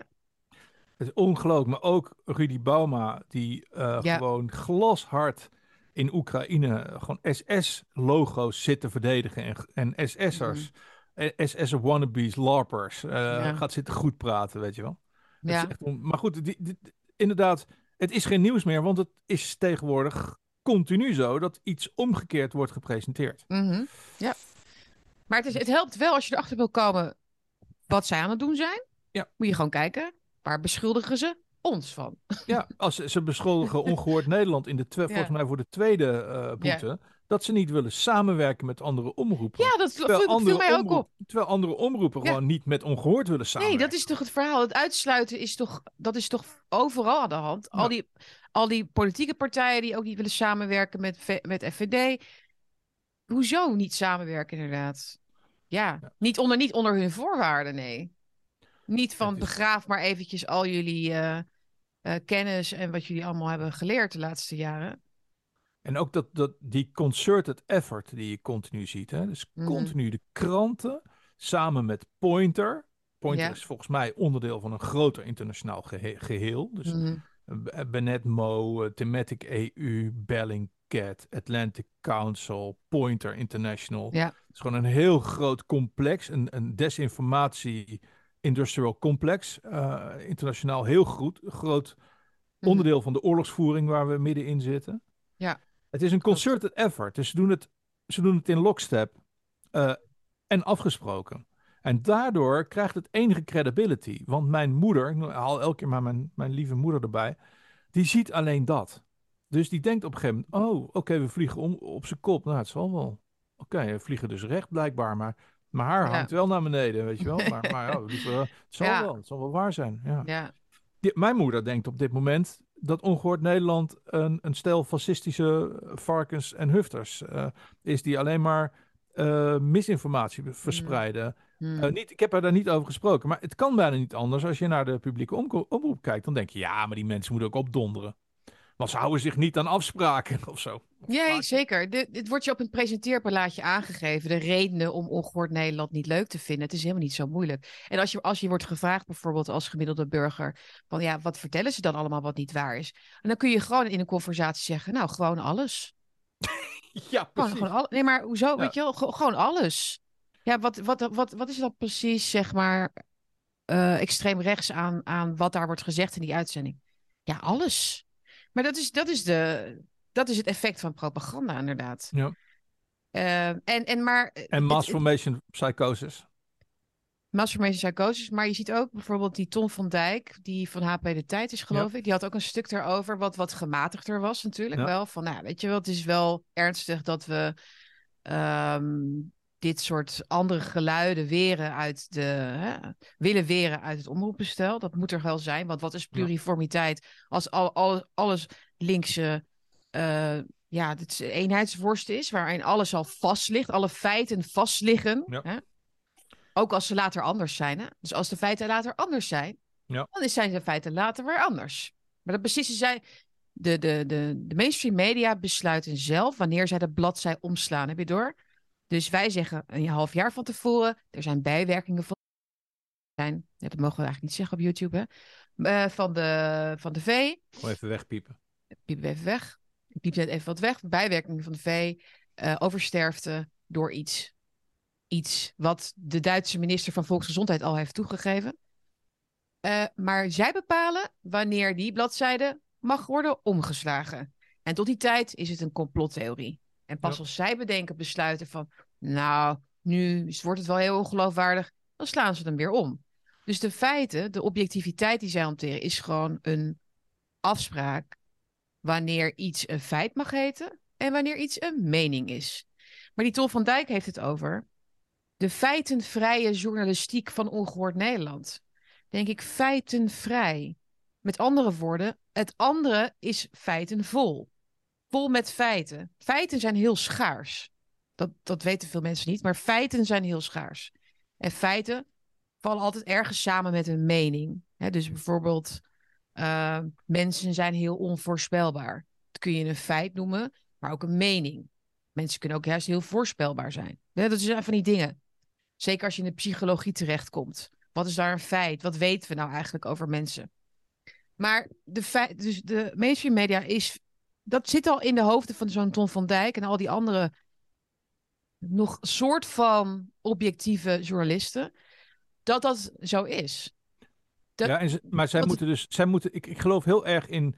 Het is ongelooflijk. Maar ook Rudy Bauma, die eh, Ja. gewoon glashard in Oekraïne eh, gewoon SS-logo's zit te verdedigen. En, en SS'ers, Mhm. eh, SS'er wannabes, larpers, Ja. gaat zitten goed praten, weet je wel. Is Ja. echt on- Maar goed, die, die- inderdaad, het is geen nieuws meer, want het is tegenwoordig continu zo dat iets omgekeerd wordt gepresenteerd. Mhm. ja. Maar het, is, het helpt wel als je erachter wil komen wat zij aan het doen zijn. Ja. Moet je gewoon kijken, waar beschuldigen ze ons van? <laughs> Ja, als ze, ze beschuldigen ongehoord Nederland in de Ja. volgens mij voor de tweede eh, boete, dat ze niet willen samenwerken met andere omroepen. Ja, dat, Terwijl viel, andere, mij ook op. terwijl andere omroepen Ja. gewoon niet met ongehoord willen Nee, samenwerken. dat is toch het verhaal. Het uitsluiten is toch, dat is toch overal aan de hand. Al, die, al die politieke partijen die ook niet willen samenwerken met, met FVD. Hoezo niet samenwerken, inderdaad? Ja, Ja. Niet, onder, niet onder hun voorwaarden, nee. Niet van begraaf maar eventjes al jullie eh, eh, kennis en wat jullie allemaal hebben geleerd de laatste jaren. En ook dat, dat, die concerted effort die je continu ziet. Hè? Dus Mhm. continu de kranten samen met Pointer. Pointer Ja. is volgens mij onderdeel van een groter internationaal gehe- geheel. Dus Mhm. Mo, eh, Thematic EU, CAT, Atlantic Council, Pointer International. Ja. Het is gewoon een heel groot complex, een, een desinformatie industrial complex. uh, internationaal heel goed, groot Mhm. onderdeel van de oorlogsvoering waar we middenin zitten. Ja. Het is een concerted effort, dus ze doen het, ze doen het in lockstep uh, en afgesproken. En daardoor krijgt het enige credibility. Want mijn moeder, ik haal elke keer maar mijn, mijn lieve moeder erbij, die ziet alleen dat. Dus die denkt op een gegeven moment, oh, oké, okay, we vliegen om, op zijn kop. Nou, het zal wel. Oké, okay, we vliegen dus recht blijkbaar, maar mijn haar hangt ja. wel naar beneden, weet je wel. Maar, <laughs> maar oh, liever, het zal ja. wel, het zal wel waar zijn. Ja. ja. Die, mijn moeder denkt op dit moment dat ongehoord Nederland een, een stel fascistische varkens en hufters uh, is die alleen maar uh, misinformatie verspreiden. Mm. Uh, niet, ik heb er daar niet over gesproken, maar het kan bijna niet anders. Als je naar de publieke omroep kijkt, dan denk je, ja, maar die mensen moeten ook opdonderen. Want ze houden zich niet aan afspraken <laughs> of zo. Nee, zeker. Dit, wordt je op een presenteerplaatje aangegeven. De redenen om ongehoord Nederland niet leuk te vinden. Het is helemaal niet zo moeilijk. En als je, als je wordt gevraagd, bijvoorbeeld als gemiddelde burger, van ja, wat vertellen ze dan allemaal wat niet waar is? En dan kun je gewoon in een conversatie zeggen, nou, gewoon alles. <laughs> Ja, precies. Gewoon, gewoon al, nee, maar hoezo? Ja. Weet je wel, gewoon alles. Ja, wat, wat, wat, wat is dan precies, zeg maar, uh, extreem rechts aan, aan wat daar wordt gezegd in die uitzending? Ja, alles. Maar dat is, dat is, de, dat is het effect van propaganda, inderdaad. Ja. Uh, en, en, maar, en mass formation psychosis. Mass formation psychosis. Maar je ziet ook bijvoorbeeld die Ton van Dijk, die van HP De Tijd is, geloof ja. ik. Die had ook een stuk erover, wat wat gematigder was natuurlijk ja. wel. Van, nou, weet je wel, het is wel ernstig dat we um, dit soort andere geluiden weren uit de, hè, willen weren uit het omroepbestel. Dat moet er wel zijn, want wat is pluriformiteit als al, al, alles linkse uh, ja, het eenheidsworst is, waarin alles al vast ligt, alle feiten vast liggen. Ja. Hè? Ook als ze later anders zijn. Hè? Dus als de feiten later anders zijn, ja. dan zijn de feiten later weer anders. Maar dat precies zijn. De, de, de, de mainstream media besluiten zelf wanneer zij de bladzij omslaan. Heb je door? Dus wij zeggen een half jaar van tevoren, er zijn bijwerkingen van. Zijn, ja, dat mogen we eigenlijk niet zeggen op YouTube, hè? Uh, van, de, van de V. Gewoon even wegpiepen. Piepen we even weg. Ik piep net even wat weg. Bijwerkingen van de V. Uh, oversterfte door iets. Iets wat de Duitse minister van Volksgezondheid al heeft toegegeven. Uh, maar zij bepalen wanneer die bladzijde mag worden omgeslagen. En tot die tijd is het een complottheorie. En pas ja. als zij bedenken, besluiten van... nou, nu wordt het wel heel ongeloofwaardig... dan slaan ze hem weer om. Dus de feiten, de objectiviteit die zij hanteren... is gewoon een afspraak... wanneer iets een feit mag heten... en wanneer iets een mening is. Maar die Tol van Dijk heeft het over... de feitenvrije journalistiek van Ongehoord Nederland. Denk ik, feitenvrij. Met andere woorden, het andere is feitenvol vol met feiten. Feiten zijn heel schaars. Dat, dat weten veel mensen niet, maar feiten zijn heel schaars. En feiten vallen altijd ergens samen met een mening. Dus bijvoorbeeld, uh, mensen zijn heel onvoorspelbaar. Dat kun je een feit noemen, maar ook een mening. Mensen kunnen ook juist heel voorspelbaar zijn. Dat zijn van die dingen. Zeker als je in de psychologie terechtkomt. Wat is daar een feit? Wat weten we nou eigenlijk over mensen? Maar de, feit, dus de mainstream media is dat zit al in de hoofden van zo'n Ton van Dijk en al die andere nog soort van objectieve journalisten, dat dat zo is. Dat, ja, en ze, maar zij moeten dus, zij moeten, ik, ik geloof heel erg in,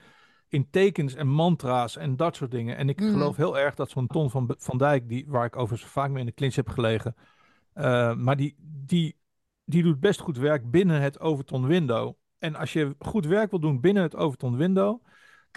in tekens en mantra's en dat soort dingen. En ik mm. geloof heel erg dat zo'n Ton van, van Dijk, die, waar ik overigens vaak mee in de clinch heb gelegen, uh, maar die, die, die doet best goed werk binnen het Overton window. En als je goed werk wil doen binnen het Overton window,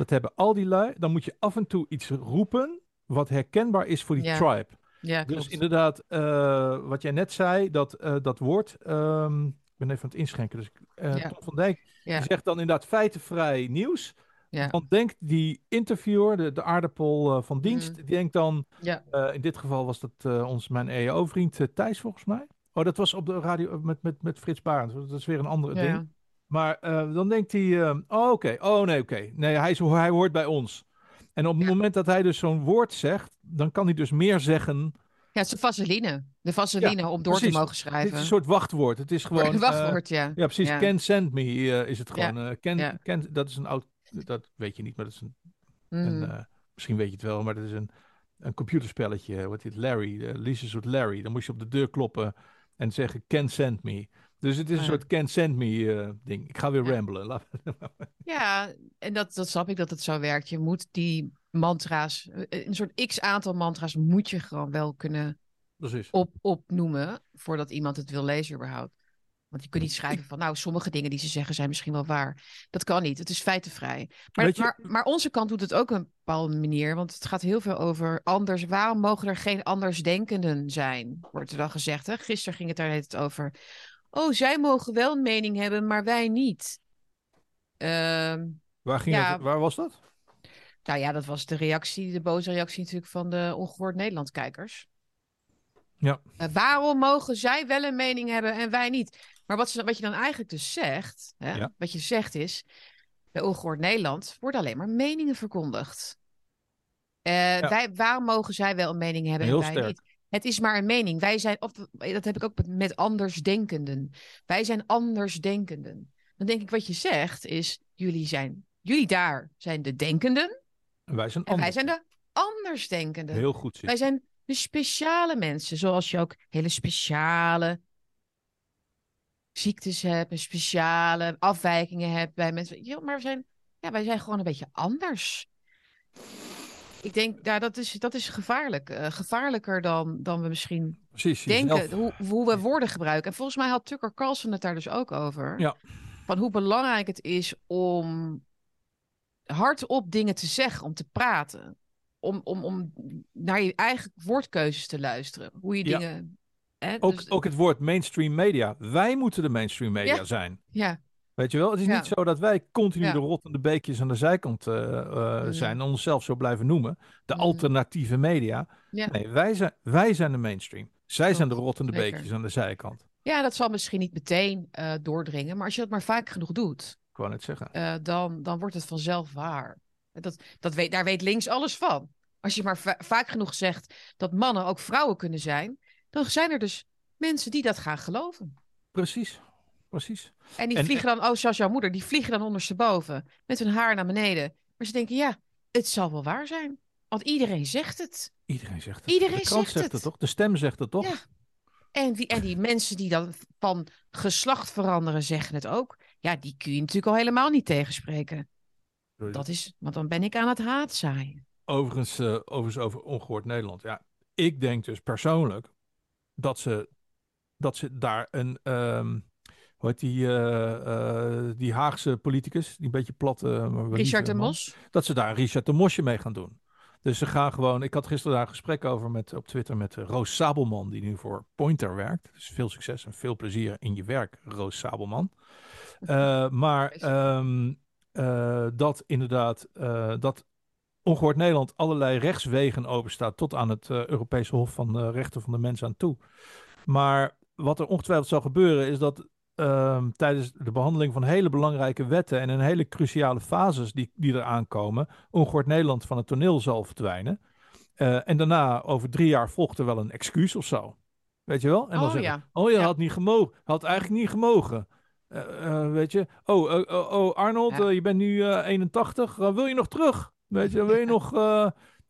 dat hebben al die lui. Dan moet je af en toe iets roepen wat herkenbaar is voor die ja. tribe. Ja, dus inderdaad, uh, wat jij net zei, dat, uh, dat woord. Um, ik ben even aan het inschenken. Dus uh, Ja. Tom van Dijk Ja. die zegt dan inderdaad feitenvrij nieuws. Ja. Dan denkt die interviewer, de, de aardappel eh, van dienst, Mhm. die denkt dan, Ja. eh, in dit geval was dat eh, ons, mijn EO-vriend Thijs volgens mij. Oh, dat was op de radio met, met, met Frits Barend. Dat is weer een andere ding. Maar eh, dan denkt hij, eh, oh oké, oh nee, oké. Nee, hij, is, hij hoort bij ons. En op het Ja. moment dat hij dus zo'n woord zegt, dan kan hij dus meer zeggen. Ja, het is de vaseline. De vaseline om door precies. te mogen Dit schrijven. is een soort wachtwoord. Het is gewoon... <laughs> Een eh, wachtwoord, ja. ja, precies. Ja. Can send me eh, is het gewoon. eh can, can, dat is een oud... Dat weet je niet, maar dat is een... Een eh, misschien weet je het wel, maar dat is een, een computerspelletje. Wat heet Larry? Uh, Lisa zoekt Larry. Dan moest je op de deur kloppen en zeggen: Can send me. Dus het is een soort can send me eh, ding. Ik ga weer Ja. ramblen. <laughs> Ja, en dat, dat snap ik dat het zo werkt. Je moet die mantra's, eh, een soort x aantal mantra's, moet je gewoon wel kunnen Precies. op, opnoemen voordat iemand het wil lezen überhaupt. Want je kunt niet schrijven van, nou, sommige dingen die ze zeggen zijn misschien wel waar. Dat kan niet, het is feitenvrij. Maar, je- maar, maar onze kant doet het ook op een bepaalde manier, want het gaat heel veel over anders. Waarom mogen er geen andersdenkenden zijn, wordt er dan gezegd. Hè? Gisteren ging het daar net over. Oh, zij mogen wel een mening hebben, maar wij niet. Ehm, Waar, ging Ja. dat, waar was dat? nou ja, dat was de reactie, de boze reactie natuurlijk van de Ongehoord Nederland-kijkers. Ja. Eh, waarom mogen zij wel een mening hebben en wij niet? Maar wat, ze, wat je dan eigenlijk dus zegt, hè, Ja. wat je zegt is, bij Ongehoord Nederland worden alleen maar meningen verkondigd. Eh, wij, waarom mogen zij wel een mening hebben Heel en wij sterk. niet? Het is maar een mening. Wij zijn, of dat heb ik ook met, met andersdenkenden. Wij zijn andersdenkenden. Dan denk ik, wat je zegt is, jullie zijn, jullie daar zijn de denkenden En wij zijn en wij zijn de andersdenkenden. Heel goed zin. Wij zijn de speciale mensen, zoals je ook hele speciale ziektes hebt, en speciale afwijkingen hebt bij mensen. Ja, maar we zijn, ja, wij zijn gewoon een beetje anders. Ik denk, ja, dat is, dat is gevaarlijk. Eh, gevaarlijker dan, dan we misschien Precies. denken, hoe, hoe we woorden gebruiken. En volgens mij had Tucker Carlson het daar dus ook over. Ja. Van hoe belangrijk het is om hardop dingen te zeggen, om te praten. Om, om, om naar je eigen woordkeuzes te luisteren. Hoe je Ja. dingen... Hè, Ook, dus- ook het woord mainstream media. Wij moeten de mainstream media Ja. zijn. Ja, Weet je wel? Het is Ja. niet zo dat wij continu Ja. de rottende beekjes aan de zijkant eh, eh, zijn en onszelf zo blijven noemen. De Mhm. alternatieve media. ja. Nee, wij zijn, wij zijn de mainstream. Zij zijn de rottende beekjes aan de zijkant. ja, dat zal misschien niet meteen eh, doordringen. Maar als je dat maar vaak genoeg doet, Ik wou net zeggen. dan, dan wordt het vanzelf waar. Dat, dat weet, daar weet links alles van. Als je maar va- vaak genoeg zegt dat mannen ook vrouwen kunnen zijn, dan zijn er dus mensen die dat gaan geloven. Precies. Precies. En die En- vliegen dan, oh, zoals jouw moeder, die vliegen dan ondersteboven met hun haar naar beneden. Maar ze denken, ja, het zal wel waar zijn. Want iedereen zegt het. Iedereen zegt het. Iedereen de krant zegt het. het toch? De stem zegt het toch? Ja. En, wie, en die mensen die dan van geslacht veranderen, zeggen het ook. Ja, die kun je natuurlijk al helemaal niet tegenspreken. Dat is, want dan ben ik aan het haat zaaien. Overigens, eh, overigens over ongehoord Nederland. Ja, ik denk dus persoonlijk dat ze, dat ze daar een, ehm hoe heet die, eh, eh, die Haagse politicus, die een beetje plat. eh, Richard de Mos? Dat ze daar Richard de Mosje mee gaan doen. Dus ze gaan gewoon. Ik had gisteren daar een gesprek over met, op Twitter met Roos Sabelman, die nu voor Pointer werkt. Dus veel succes en veel plezier in je werk, Roos Sabelman. <laughs> Maar ehm, eh, dat inderdaad, dat ongehoord Nederland allerlei rechtswegen openstaat tot aan het Europese Hof van de Rechten van de Mens aan toe. Maar wat er ongetwijfeld zal gebeuren is dat ehm, tijdens de behandeling van hele belangrijke wetten en in hele cruciale fases die, die er aankomen, ongehoord Nederland van het toneel zal verdwijnen. Eh, en daarna, over drie jaar, volgt er wel een excuus of zo. Weet je wel? En dan Oh zeggen, ja. oh je Ja. had niet gemogen, had eigenlijk niet gemogen. Eh, eh, weet je, oh, oh, Arnold, Ja. je bent nu eh, 81, Eh, wil je nog terug? Weet je, wil je <laughs> nog...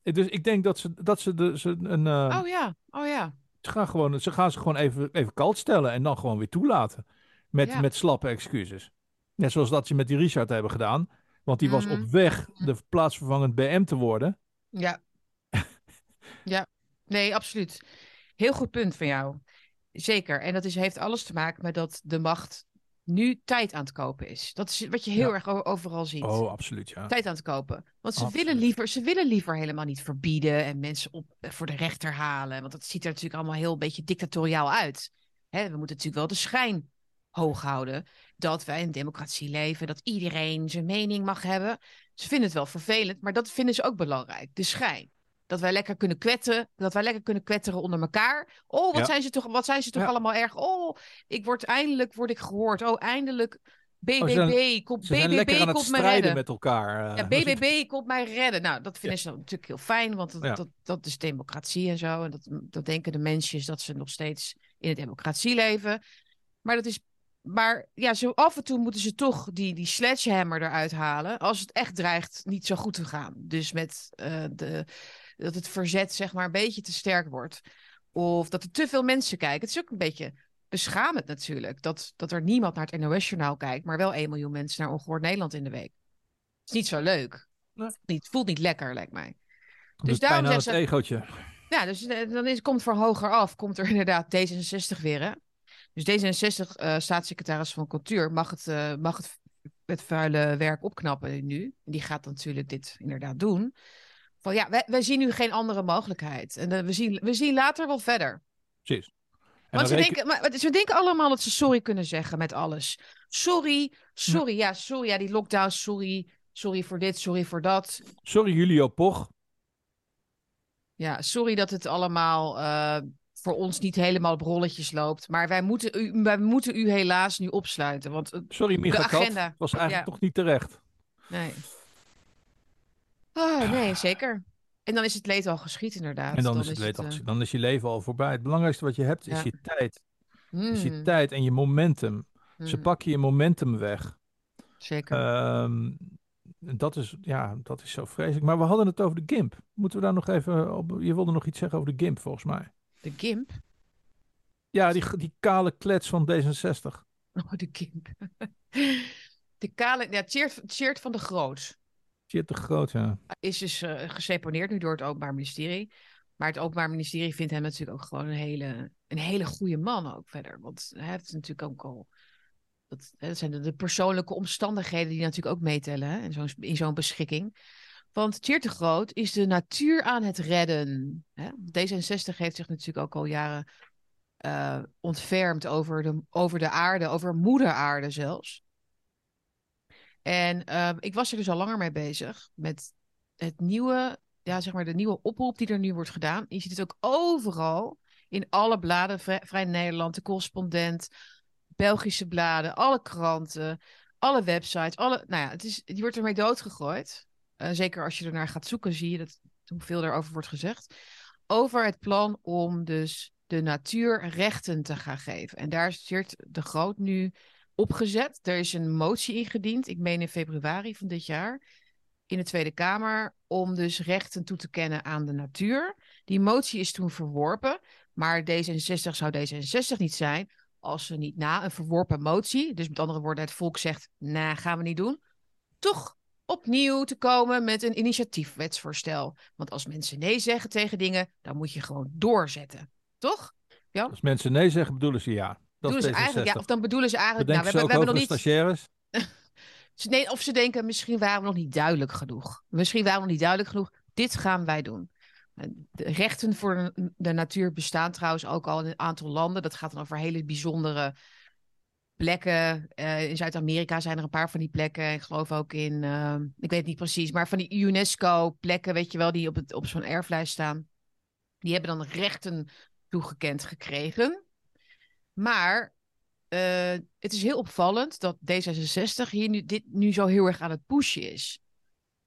Dus ik denk dat ze, dat ze, de, ze een... Oh ja, oh ja. ze gaan, gewoon, ze gaan ze gewoon even, even koud stellen en dan gewoon weer toelaten. Met, Ja. met slappe excuses. Net zoals dat ze met die Richard hebben gedaan. Want die was Mhm. op weg de plaatsvervangend BM te worden. Ja. ja. Nee, absoluut. Heel goed punt van jou. Zeker. En dat is, heeft alles te maken met dat de macht nu tijd aan het kopen is. Dat is wat je heel Ja. erg overal ziet. Oh, absoluut, ja. Tijd aan het kopen. Want ze Absoluut. willen, liever, ze willen liever helemaal niet verbieden en mensen op, eh, voor de rechter halen. Want dat ziet er natuurlijk allemaal heel een beetje dictatoriaal uit. Hè, we moeten natuurlijk wel de schijn hoog houden dat wij in een democratie leven, dat iedereen zijn mening mag hebben. Ze vinden het wel vervelend, maar dat vinden ze ook belangrijk. De schijn. Dat wij lekker kunnen kwetteren, dat wij lekker kunnen kwetteren onder elkaar. Oh, wat Ja. zijn ze toch, wat zijn ze toch Ja. allemaal erg. Oh, ik word eindelijk word ik gehoord. Oh, eindelijk BBB, Oh, komt, BBB komt strijden redden. met elkaar. eh. Ja, BBB komt mij redden. Nou, dat vinden ze natuurlijk heel fijn, want dat, Ja. dat, dat is democratie en zo. En dat, dat denken de mensjes dat ze nog steeds in een democratie leven. Maar dat is maar ja, zo af en toe moeten ze toch die, die sledgehammer eruit halen. Als het echt dreigt niet zo goed te gaan. Dus met uh, de, dat het verzet zeg maar een beetje te sterk wordt. Of dat er te veel mensen kijken. Het is ook een beetje beschamend natuurlijk. Dat, dat er niemand naar het NOS-journaal kijkt. Maar wel 1 miljoen mensen naar Ongehoord Nederland in de week. Het is niet zo leuk. Nee. Het voelt niet lekker, lijkt mij. Dus daarom zegt het egootje. Ja, dus eh, dan is, komt voor hoger af, komt er inderdaad D66 weer. Hè? Dus D66, uh, staatssecretaris van Cultuur, mag het, uh, mag het, het vuile werk opknappen nu. En die gaat natuurlijk dit inderdaad doen. Van ja, wij, wij zien nu geen andere mogelijkheid. En uh, we, zien, we zien later wel verder. Precies. Want ze, denken, maar, ze denken allemaal dat ze sorry kunnen zeggen met alles. Sorry, sorry, ja, sorry, ja, die lockdown, sorry, sorry voor dit, sorry voor dat. Sorry, Julio Poch. Ja, sorry dat het allemaal uh, voor ons niet helemaal op rolletjes loopt. Maar wij moeten u, wij moeten u helaas nu opsluiten. Want sorry, Micha de agenda was eigenlijk toch niet terecht. Nee. Oh, nee, zeker. En dan is het leed al geschied, inderdaad. En dan, is het leed al geschied. Dan is je leven al voorbij. Het belangrijkste wat je hebt is je tijd. Is je hmm. tijd en je momentum. Ze hmm. pakken je momentum weg. Zeker. Um, dat is, ja, dat is zo vreselijk. Maar we hadden het over de GIMP. Moeten we daar nog even op... Je wilde nog iets zeggen over de GIMP, volgens mij. De GIMP? Ja, die, die kale klets van D66. <laughs> Oh, de GIMP. <laughs> De kale... Ja, Tjeerd, van de Groot. Tjeerd de Groot, ja. Is dus uh, geseponeerd nu door het Openbaar Ministerie. Maar het Openbaar Ministerie vindt hem natuurlijk ook gewoon een hele, een hele goede man ook verder. Want hij heeft natuurlijk ook al dat, dat zijn de, persoonlijke omstandigheden die natuurlijk ook meetellen hè, in zo'n in zo'n beschikking. Want Tjeerd de Groot is de natuur aan het redden. Hè? D66 heeft zich natuurlijk ook al jaren uh, ontfermd over de, over de aarde, over moeder aarde zelfs. En uh, ik was er dus al langer mee bezig met het nieuwe, ja, zeg maar de nieuwe oproep die er nu wordt gedaan. Je ziet het ook overal in alle bladen, Vrij, Vrij Nederland, de correspondent, Belgische bladen, alle kranten, alle websites, alle, nou ja, het is, die wordt ermee doodgegooid. Uh, zeker als je er naar gaat zoeken, zie je dat, hoeveel erover wordt gezegd. Over het plan om dus de natuur rechten te gaan geven. En daar is de Groot nu opgezet. Er is een motie ingediend, ik meen in februari van dit jaar, in de Tweede Kamer, om dus rechten toe te kennen aan de natuur. Die motie is toen verworpen, maar D66 zou D66 niet zijn als ze niet na een verworpen motie, dus met andere woorden, het volk zegt, nou, gaan we niet doen, toch opnieuw te komen met een initiatiefwetsvoorstel. Want als mensen nee zeggen tegen dingen, dan moet je gewoon doorzetten. Toch? Ja? Als mensen nee zeggen, bedoelen ze ja. Dat is ze eigenlijk, ja, of dan bedoelen ze eigenlijk, nou, we, we, hebben nog niet. Stagiaires? <laughs> nee, of ze denken, misschien waren we nog niet duidelijk genoeg. Misschien waren we nog niet duidelijk genoeg. Dit gaan wij doen. De rechten voor de natuur bestaan trouwens ook al in een aantal landen. Dat gaat dan over hele bijzondere plekken. Uh, in Zuid-Amerika zijn er een paar van die plekken. Ik geloof ook in, uh, ik weet het niet precies, maar van die UNESCO-plekken, weet je wel, die op, het, op zo'n erflijst staan. Die hebben dan rechten toegekend gekregen. Maar uh, het is heel opvallend dat D66 hier nu, dit nu zo heel erg aan het pushen is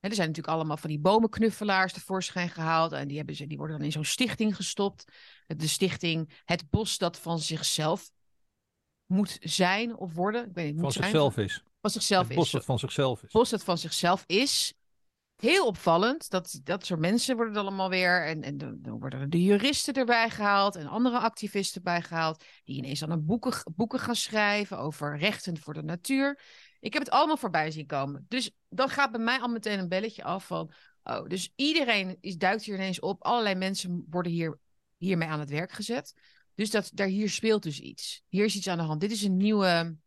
er zijn natuurlijk allemaal van die bomenknuffelaars tevoorschijn gehaald. En die, hebben ze, die worden dan in zo'n stichting gestopt. De stichting Het Bos dat van zichzelf moet zijn of worden. Ik weet niet, van zichzelf is. Van zichzelf het bos dat van zichzelf is. Bos dat van zichzelf is. Heel opvallend. Dat, dat soort mensen worden er allemaal weer. En, en dan worden de juristen erbij gehaald. En andere activisten bijgehaald. Die ineens dan een boeken, boeken gaan schrijven over rechten voor de natuur. Ik heb het allemaal voorbij zien komen. Dus dan gaat bij mij al meteen een belletje af van... Oh, dus iedereen is, duikt hier ineens op. Allerlei mensen worden hier, hiermee aan het werk gezet. Dus dat, daar, hier speelt dus iets. Hier is iets aan de hand. Dit is een nieuwe...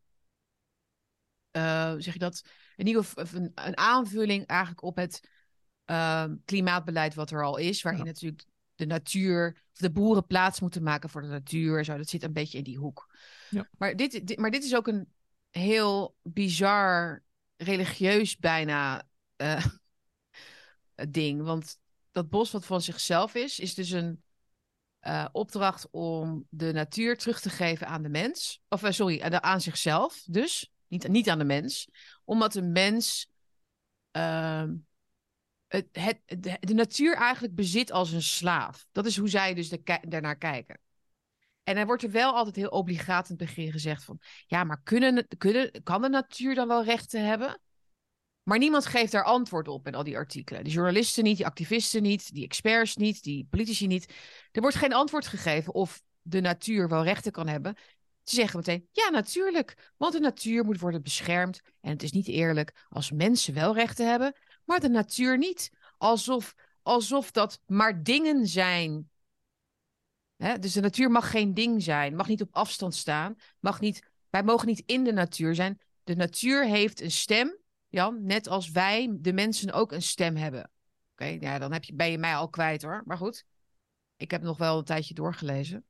Uh, zeg je dat? Een nieuwe een, een aanvulling eigenlijk op het uh, klimaatbeleid wat er al is. Waarin natuurlijk de natuur, of de boeren plaats moeten maken voor de natuur. Zo, dat zit een beetje in die hoek. Ja. Maar, dit, dit, maar dit is ook een heel bizar, religieus bijna uh, <laughs> ding. Want dat bos wat van zichzelf is, is dus een uh, opdracht om de natuur terug te geven aan de mens. Of uh, sorry, aan, aan zichzelf dus. Niet, niet aan de mens. Omdat de mens ehm, het, de, de, natuur eigenlijk bezit als een slaaf. Dat is hoe zij dus de, daarnaar kijken. En dan wordt er wel altijd heel obligaat in het begin gezegd van... Ja, maar kunnen, kunnen, kan de natuur dan wel rechten hebben? Maar niemand geeft daar antwoord op in al die artikelen. Die journalisten niet, die activisten niet, die experts niet, die politici niet. Er wordt geen antwoord gegeven of de natuur wel rechten kan hebben. Ze zeggen meteen, ja, natuurlijk. Want de natuur moet worden beschermd. En het is niet eerlijk als mensen wel rechten hebben, maar de natuur niet. Alsof, alsof dat maar dingen zijn. Hè? Dus de natuur mag geen ding zijn, mag niet op afstand staan, mag niet, wij mogen niet in de natuur zijn. De natuur heeft een stem, Jan, net als wij, de mensen, ook een stem hebben. Oké, ja, dan heb je, ben je mij al kwijt hoor. Maar goed, ik heb nog wel een tijdje doorgelezen.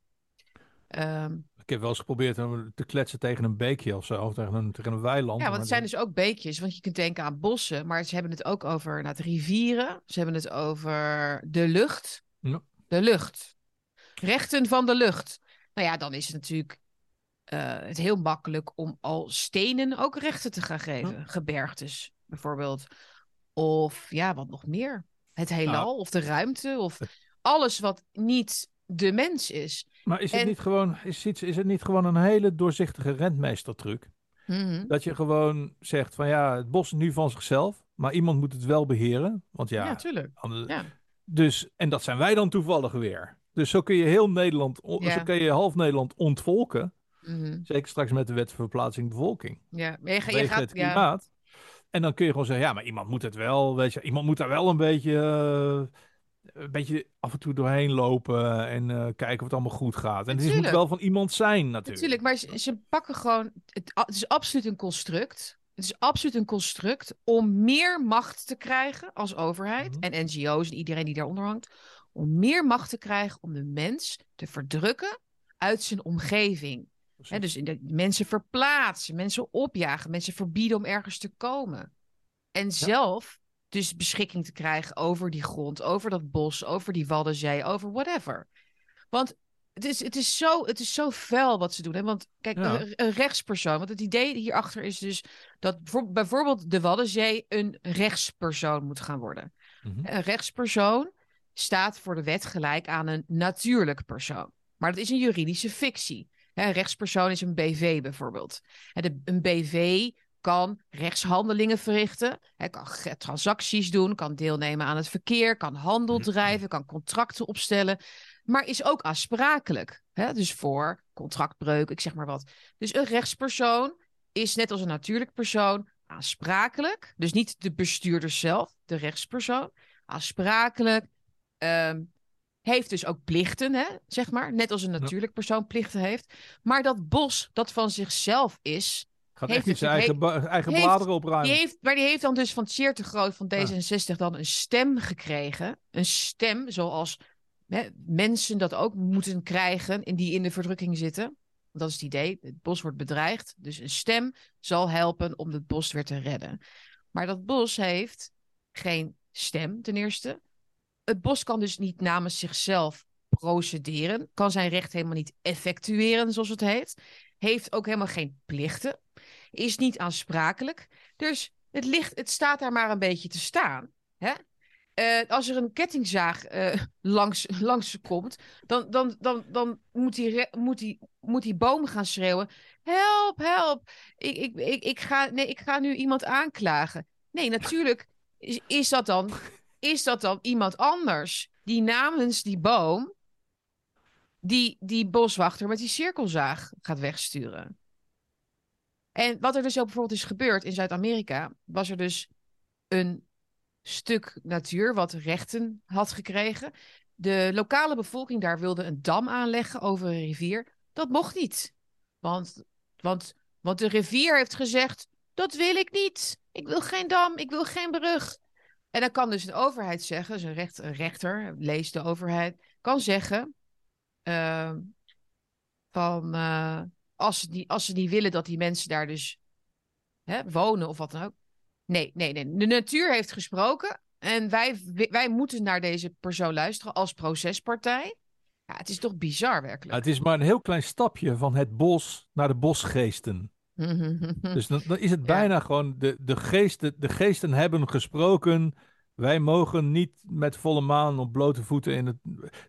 Ehm, Ik heb wel eens geprobeerd om te kletsen tegen een beekje of zo, of tegen een, tegen een weiland. Ja, want het zijn dus ook beekjes. Want je kunt denken aan bossen, maar ze hebben het ook over nou, rivieren. Ze hebben het over de lucht. Ja. De lucht. Rechten van de lucht. Nou ja, dan is het natuurlijk eh, het heel makkelijk om al stenen ook rechten te gaan geven. Gebergtes bijvoorbeeld. Of ja, wat nog meer. Het heelal Nou, of de ruimte of alles wat niet de mens is. Maar is het, En- niet gewoon, is, iets, is het niet gewoon een hele doorzichtige rentmeestertruc? Mhm. Dat je gewoon zegt van ja, het bos is nu van zichzelf, maar iemand moet het wel beheren. Want ja, Ja, tuurlijk. anders- Ja. dus, en dat zijn wij dan toevallig weer. Dus zo kun je heel Nederland, Ja. zo kun je half Nederland ontvolken. Mhm. Zeker straks met de wet voor verplaatsing bevolking. Ja, maar je, ga- je Vanwege gaat, het ja. klimaat. En dan kun je gewoon zeggen, ja, maar iemand moet het wel, weet je, iemand moet daar wel een beetje, eh, een beetje af en toe doorheen lopen en eh, kijken of het allemaal goed gaat. En het moet wel van iemand zijn natuurlijk. Natuurlijk, maar ze, ze pakken gewoon. Het, het is absoluut een construct. Het is absoluut een construct om meer macht te krijgen als overheid Mhm. en NGO's en iedereen die daaronder hangt. Om meer macht te krijgen om de mens te verdrukken uit zijn omgeving. Dus in de, mensen verplaatsen, mensen opjagen, mensen verbieden om ergens te komen. En zelf dus beschikking te krijgen over die grond, over dat bos, over die Waddenzee, over whatever. Want het is, het is, zo, het is zo fel wat ze doen. Hè? Want kijk, Ja. een, een rechtspersoon. Want het idee hierachter is dus dat voor- bijvoorbeeld de Waddenzee een rechtspersoon moet gaan worden. Mhm. Een rechtspersoon staat voor de wet gelijk aan een natuurlijk persoon. Maar dat is een juridische fictie. Hè, Een rechtspersoon is een BV bijvoorbeeld. En de, een BV kan rechtshandelingen verrichten, hè, kan transacties doen, kan deelnemen aan het verkeer, kan handel drijven, kan contracten opstellen, maar is ook aansprakelijk. Hè? Dus voor contractbreuk, ik zeg maar wat. Dus een rechtspersoon is net als een natuurlijk persoon aansprakelijk. Dus niet de bestuurder zelf, de rechtspersoon. Aansprakelijk. ehm, heeft dus ook plichten, hè, zeg maar. Net als een natuurlijk persoon plichten heeft. Maar dat bos dat van zichzelf is, Gaat heeft echt zijn eigen, eigen heeft- bladeren opruimen. die heeft, maar die heeft dan dus van zeer te groot van Ja. D66 dan een stem gekregen. Een stem zoals hè, mensen dat ook moeten krijgen en die in de verdrukking zitten. Dat is het idee. Het bos wordt bedreigd. Dus een stem zal helpen om het bos weer te redden. Maar dat bos heeft geen stem, ten eerste. Het bos kan dus niet namens zichzelf procederen. Kan zijn recht helemaal niet effectueren, zoals het heet. Heeft ook helemaal geen plichten. Is niet aansprakelijk. Dus het, ligt, het staat daar maar een beetje te staan. Hè? Eh, als er een kettingzaag eh, <laughs> langs, langs komt, dan, dan, dan, dan moet, die, moet, die, moet die boom gaan schreeuwen: Help, help! Ik, ik, ik, ik, ga, nee, ik ga nu iemand aanklagen. Nee, natuurlijk is, is, dat dan, is dat dan iemand anders die namens die boom die, die boswachter met die cirkelzaag gaat wegsturen. En wat er dus ook bijvoorbeeld is gebeurd in Zuid-Amerika, was er dus een stuk natuur wat rechten had gekregen. De lokale bevolking daar wilde een dam aanleggen over een rivier. Dat mocht niet. Want, want, want de rivier heeft gezegd: dat wil ik niet. Ik wil geen dam, ik wil geen brug. En dan kan dus een overheid zeggen, dus een, recht, een rechter, lees de overheid, kan zeggen eh, van eh, als, ze die, als ze niet willen dat die mensen daar dus hè, wonen of wat dan ook. Nee, nee, nee. De natuur heeft gesproken en wij, wij moeten naar deze persoon luisteren als procespartij. Ja, het is toch bizar Ja, werkelijk. het is maar een heel klein stapje van het bos naar de bosgeesten. <laughs> Dus dan, dan is het Ja. bijna gewoon, de, de, geesten, de geesten hebben gesproken. Wij mogen niet met volle maan op blote voeten in het.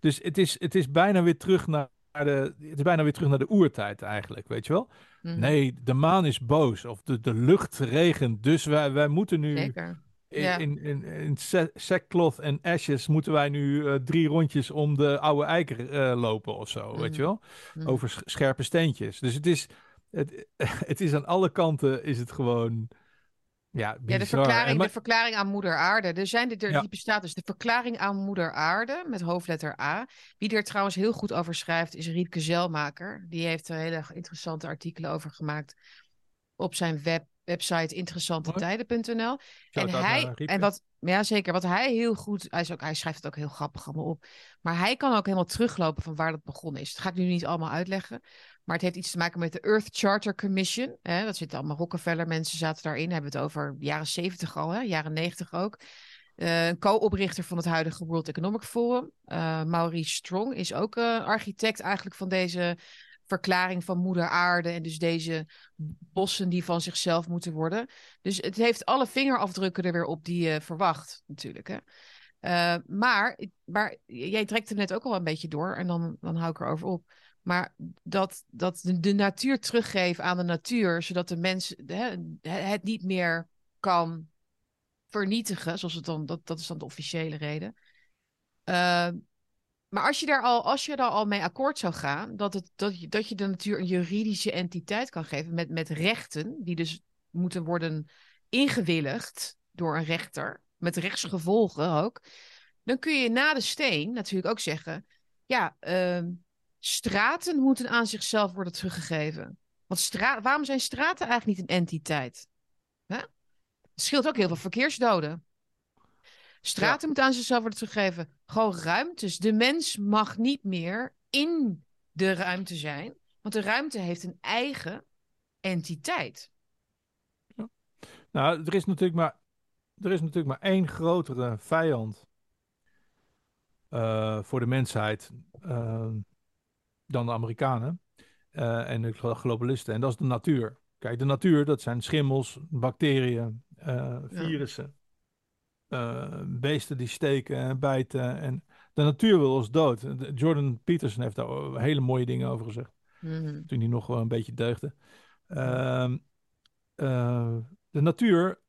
Dus het is, het is bijna weer terug naar de, het is bijna weer terug naar de oertijd eigenlijk, weet je wel? Mhm. Nee, de maan is boos of de, de lucht regent, dus wij, wij moeten nu Zeker. in, Ja. in, in, in sa- sackcloth en ashes moeten wij nu eh, drie rondjes om de oude eiker eh, lopen of zo, weet je wel? Mhm. Over sch- scherpe steentjes. Dus het is, het, <laughs> het is aan alle kanten is het gewoon, ja, bizar. Ja, de verklaring, maar- de verklaring aan moeder aarde. Er zijn er, Ja. Die bestaat dus de verklaring aan moeder aarde met hoofdletter A. Wie er trouwens heel goed over schrijft is Riepke Zelmaker. Die heeft er hele interessante artikelen over gemaakt op zijn web, website interessantentijden.nl. En hij, en wat, ja zeker, wat hij heel goed, hij, is ook, hij schrijft het ook heel grappig allemaal op. Maar hij kan ook helemaal teruglopen van waar dat begonnen is. Dat ga ik nu niet allemaal uitleggen. Maar het heeft iets te maken met de Earth Charter Commission. Hè? Dat zitten allemaal Rockefeller mensen zaten daarin. Hebben het over jaren 70 al, hè? jaren 90 ook. Eh, co-oprichter van het huidige World Economic Forum. Eh, Maurice Strong is ook eh, architect eigenlijk van deze verklaring van moeder aarde. En dus deze bossen die van zichzelf moeten worden. Dus het heeft alle vingerafdrukken er weer op die je verwacht natuurlijk. Hè? Maar, maar jij trekt hem net ook al een beetje door. En dan, dan hou ik erover op. Maar dat, dat de, natuur teruggeven aan de natuur, zodat de mens hè, het niet meer kan vernietigen, zoals het dan, dat, dat is dan de officiële reden. Eh, maar als je, daar al, als je daar al mee akkoord zou gaan, dat, het, dat, je, dat je de natuur een juridische entiteit kan geven met, met rechten, die dus moeten worden ingewilligd door een rechter, met rechtsgevolgen ook, dan kun je na de steen natuurlijk ook zeggen, ja, ehm, straten moeten aan zichzelf worden teruggegeven. Want stra waarom zijn straten eigenlijk niet een entiteit? Hè? Het scheelt ook heel veel verkeersdoden. Straten moeten aan zichzelf worden teruggegeven. Gewoon ruimtes. De mens mag niet meer in de ruimte zijn. Want de ruimte heeft een eigen entiteit. Nou, er is natuurlijk maar, er is natuurlijk maar één grotere vijand eh, voor de mensheid eh, dan de Amerikanen eh, en de glo- globalisten. En dat is de natuur. Kijk, de natuur, dat zijn schimmels, bacteriën, eh, virussen, eh, beesten die steken en bijten. En de natuur wil ons dood. Jordan Peterson heeft daar hele mooie dingen over gezegd Mhm. toen hij nog wel een beetje deugde. Ehm, eh, de natuur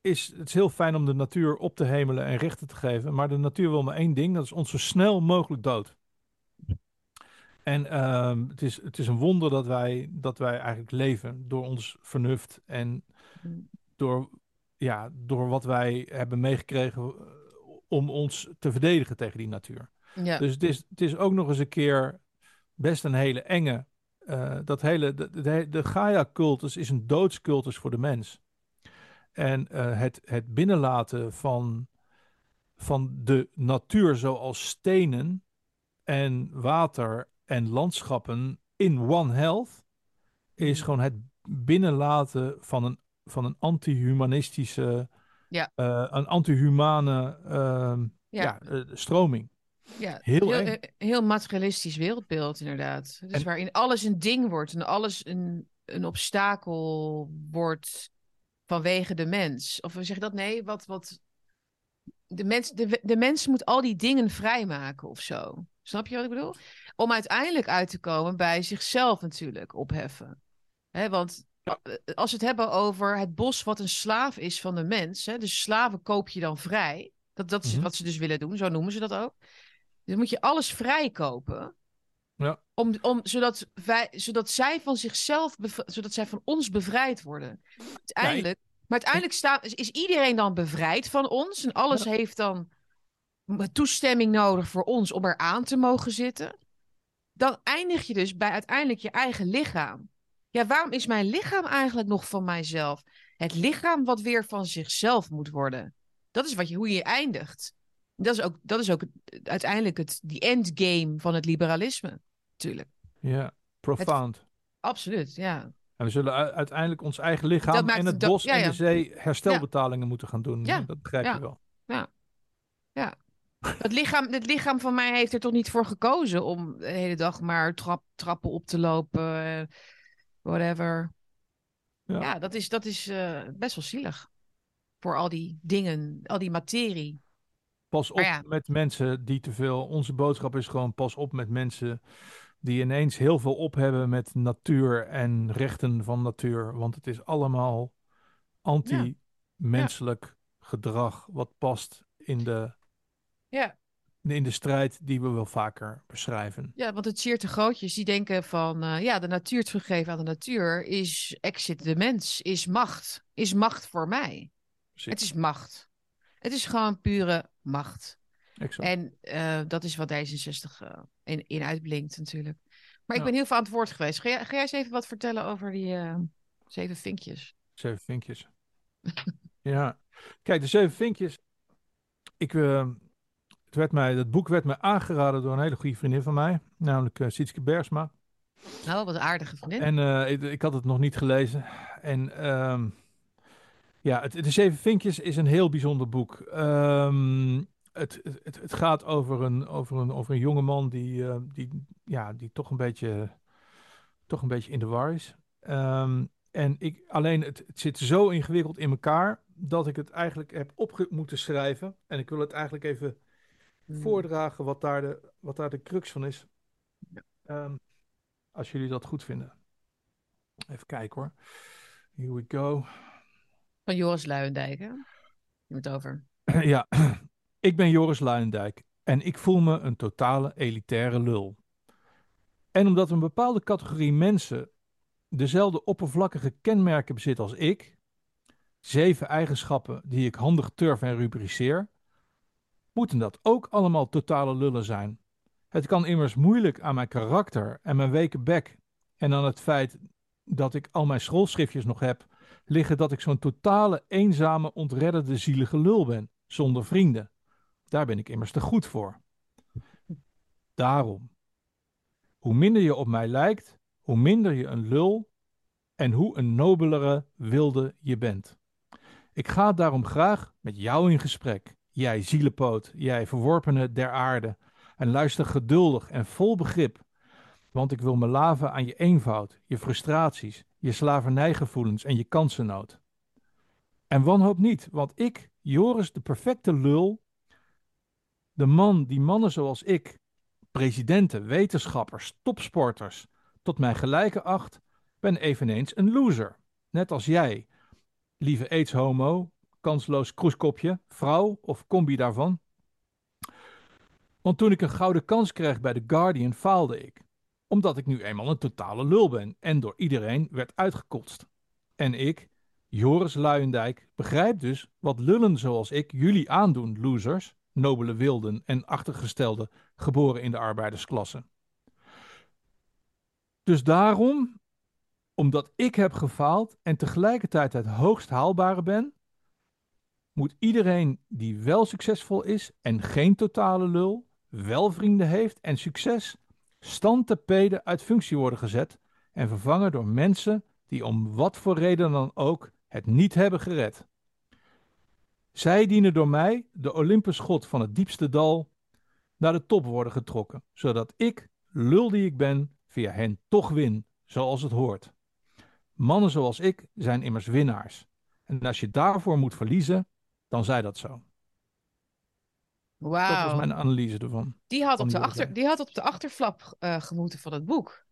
is, het is heel fijn om de natuur op te hemelen en rechten te geven, maar de natuur wil maar één ding, dat is ons zo snel mogelijk dood. En ehm, het, is, het is een wonder dat wij, dat wij eigenlijk leven door ons vernuft en door, ja, door wat wij hebben meegekregen eh, om ons te verdedigen tegen die natuur. Ja. Dus het is, het is ook nog eens een keer best een hele enge. eh, dat hele, de, de, de Gaia-cultus is een doodscultus voor de mens. En eh, het, het binnenlaten van, van de natuur zoals stenen en water en landschappen in One Health is Mhm. gewoon het binnenlaten van een, van een anti-humanistische, Ja. eh, een anti-humane ehm, Ja. ja. eh, stroming. Ja, Heel eh, heel materialistisch wereldbeeld, inderdaad. Dus En- waarin alles een ding wordt en alles een, een obstakel wordt vanwege de mens. Of zeg je dat? Nee, wat. wat de, mens, de, de mens moet al die dingen vrijmaken of zo. Snap je wat ik bedoel? Om uiteindelijk uit te komen bij zichzelf natuurlijk opheffen. Want eh, als we het hebben over het bos wat een slaaf is van de mens. Hè, dus slaven koop je dan vrij. Dat, dat is Mhm. wat ze dus willen doen, zo noemen ze dat ook. Dus moet je alles vrijkopen. Ja. Om, om, zodat, wij, zodat zij van zichzelf, zodat zij van ons bevrijd worden. Uiteindelijk, maar uiteindelijk staat, is, is iedereen dan bevrijd van ons. En alles heeft dan toestemming nodig voor ons om er aan te mogen zitten. Dan eindig je dus bij uiteindelijk je eigen lichaam. Ja, waarom is mijn lichaam eigenlijk nog van mijzelf? Het lichaam wat weer van zichzelf moet worden. Dat is wat je, hoe je eindigt. Dat is ook, dat is ook het- uiteindelijk het die endgame van het liberalisme. Natuurlijk. Ja, profound. Absoluut, ja. En we zullen uiteindelijk ons eigen lichaam en het bos ja, en ja. de zee herstelbetalingen moeten gaan doen. Ja, Dat begrijp ja. je wel. Het lichaam, het lichaam van mij heeft er toch niet voor gekozen om de hele dag maar trap, trappen op te lopen. eh, whatever. Ja. Ja, dat is, dat is eh, best wel zielig. Voor al die dingen, al die materie. Pas op ja. met mensen die te veel. Onze boodschap is gewoon pas op met mensen die ineens heel veel op hebben met natuur en rechten van natuur. Want het is allemaal anti-menselijk gedrag wat past in de, Ja. in de strijd die we wel vaker beschrijven. Ja, want het zeer te grootjes die denken van eh, ja, de natuur teruggeven aan de natuur is exit de mens, is macht, is macht voor mij. Precies. Het is macht. Het is gewoon pure macht. Exact. En eh, dat is wat D66 eh, in, in uitblinkt natuurlijk. Maar ik Ja. ben heel veel aan het woord geweest. Ga jij, ga jij eens even wat vertellen over die zeven vinkjes? Zeven vinkjes. <laughs> ja. Kijk, de zeven vinkjes. Ik, werd mij, dat boek werd mij aangeraden door een hele goede vriendin van mij. Namelijk eh Sietske Bersma. Nou, wat een aardige vriendin. En eh, ik, ik had het nog niet gelezen. En ehm, ja, het, De Zeven Vinkjes is een heel bijzonder boek. Ehm, het, het, het- het gaat over een, over een, over een jongeman die, eh, die, ja, die toch, een beetje, toch een beetje in de war is. Ehm, en ik, alleen het, het zit zo ingewikkeld in elkaar dat ik het eigenlijk heb op moeten schrijven. En ik wil het eigenlijk even Hmm. voordragen wat daar de, wat daar de crux van is. Ehm, als jullie dat goed vinden. Even kijken hoor. Here we go. Van Joris Luijendijk, hè? Je het over. <clears throat> ja, ik ben Joris Luijendijk en ik voel me een totale elitaire lul. En omdat een bepaalde categorie mensen dezelfde oppervlakkige kenmerken bezit als ik, zeven eigenschappen die ik handig turf en rubriceer, moeten dat ook allemaal totale lullen zijn. Het kan immers moeilijk aan mijn karakter en mijn weke bek en aan het feit dat ik al mijn schoolschriftjes nog heb liggen dat ik zo'n totale, eenzame, ontredderde, zielige lul ben, zonder vrienden. Daar ben ik immers te goed voor. Daarom. Hoe minder je op mij lijkt, hoe minder je een lul en hoe een nobelere wilde je bent. Ik ga daarom graag met jou in gesprek, jij zielepoot, jij verworpene der aarde, en luister geduldig en vol begrip, want ik wil me laven aan je eenvoud, je frustraties, je slavernijgevoelens en je kansennood. En wanhoop niet, want ik, Joris de perfecte lul, de man die mannen zoals ik, presidenten, wetenschappers, topsporters, tot mijn gelijke acht, ben eveneens een loser. Net als jij, lieve aids-homo, kansloos kroeskopje, vrouw of combi daarvan. Want toen ik een gouden kans kreeg bij The Guardian, faalde ik omdat ik nu eenmaal een totale lul ben en door iedereen werd uitgekotst. En ik, Joris Luijendijk, begrijp dus wat lullen zoals ik jullie aandoen, losers, nobele wilden en achtergestelde, geboren in de arbeidersklasse. Dus daarom, omdat ik heb gefaald en tegelijkertijd het hoogst haalbare ben, moet iedereen die wel succesvol is en geen totale lul, wel vrienden heeft en succes, stand te peden uit functie worden gezet en vervangen door mensen die om wat voor reden dan ook het niet hebben gered. Zij dienen door mij, de Olympusgod van het diepste dal, naar de top worden getrokken, zodat ik, lul die ik ben, via hen toch win, zoals het hoort. Mannen zoals ik zijn immers winnaars. En als je daarvoor moet verliezen, dan zij dat zo. Dat was Wauw. mijn analyse ervan. Die had, op de achter, die had op de achterflap eh, gemoeten van het boek.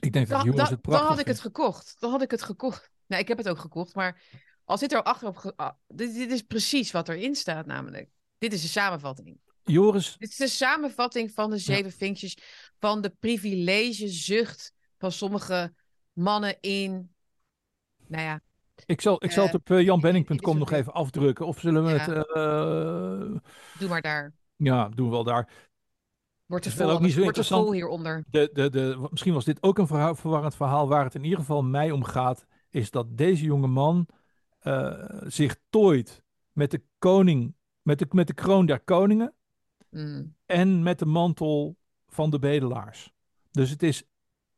Ik denk dat Dan, Joris dan, het dan prachtig had ik het gekocht. Dan had ik het gekocht. Nou, ik heb het ook gekocht, maar als dit er achterop... ah, dit, dit is precies wat erin staat namelijk. Dit is de samenvatting. Joris, Dit is de samenvatting van de zeven vinkjes van de privilegezucht van sommige mannen in... Nou ja, ik zal, ik zal Eh, het op uh, dit janbenning.com nog even afdrukken. Of zullen we Ja. het... eh, doe maar daar. ja, doen we wel daar. Wordt is vol, ook niet zo interessant. hieronder. De, de, de, misschien was dit ook een verwarrend verhaal. Waar het in ieder geval mij om gaat, is dat deze jonge man eh, zich tooit met de koning, met de, met de kroon der koningen Mm. en met de mantel van de bedelaars. Dus het is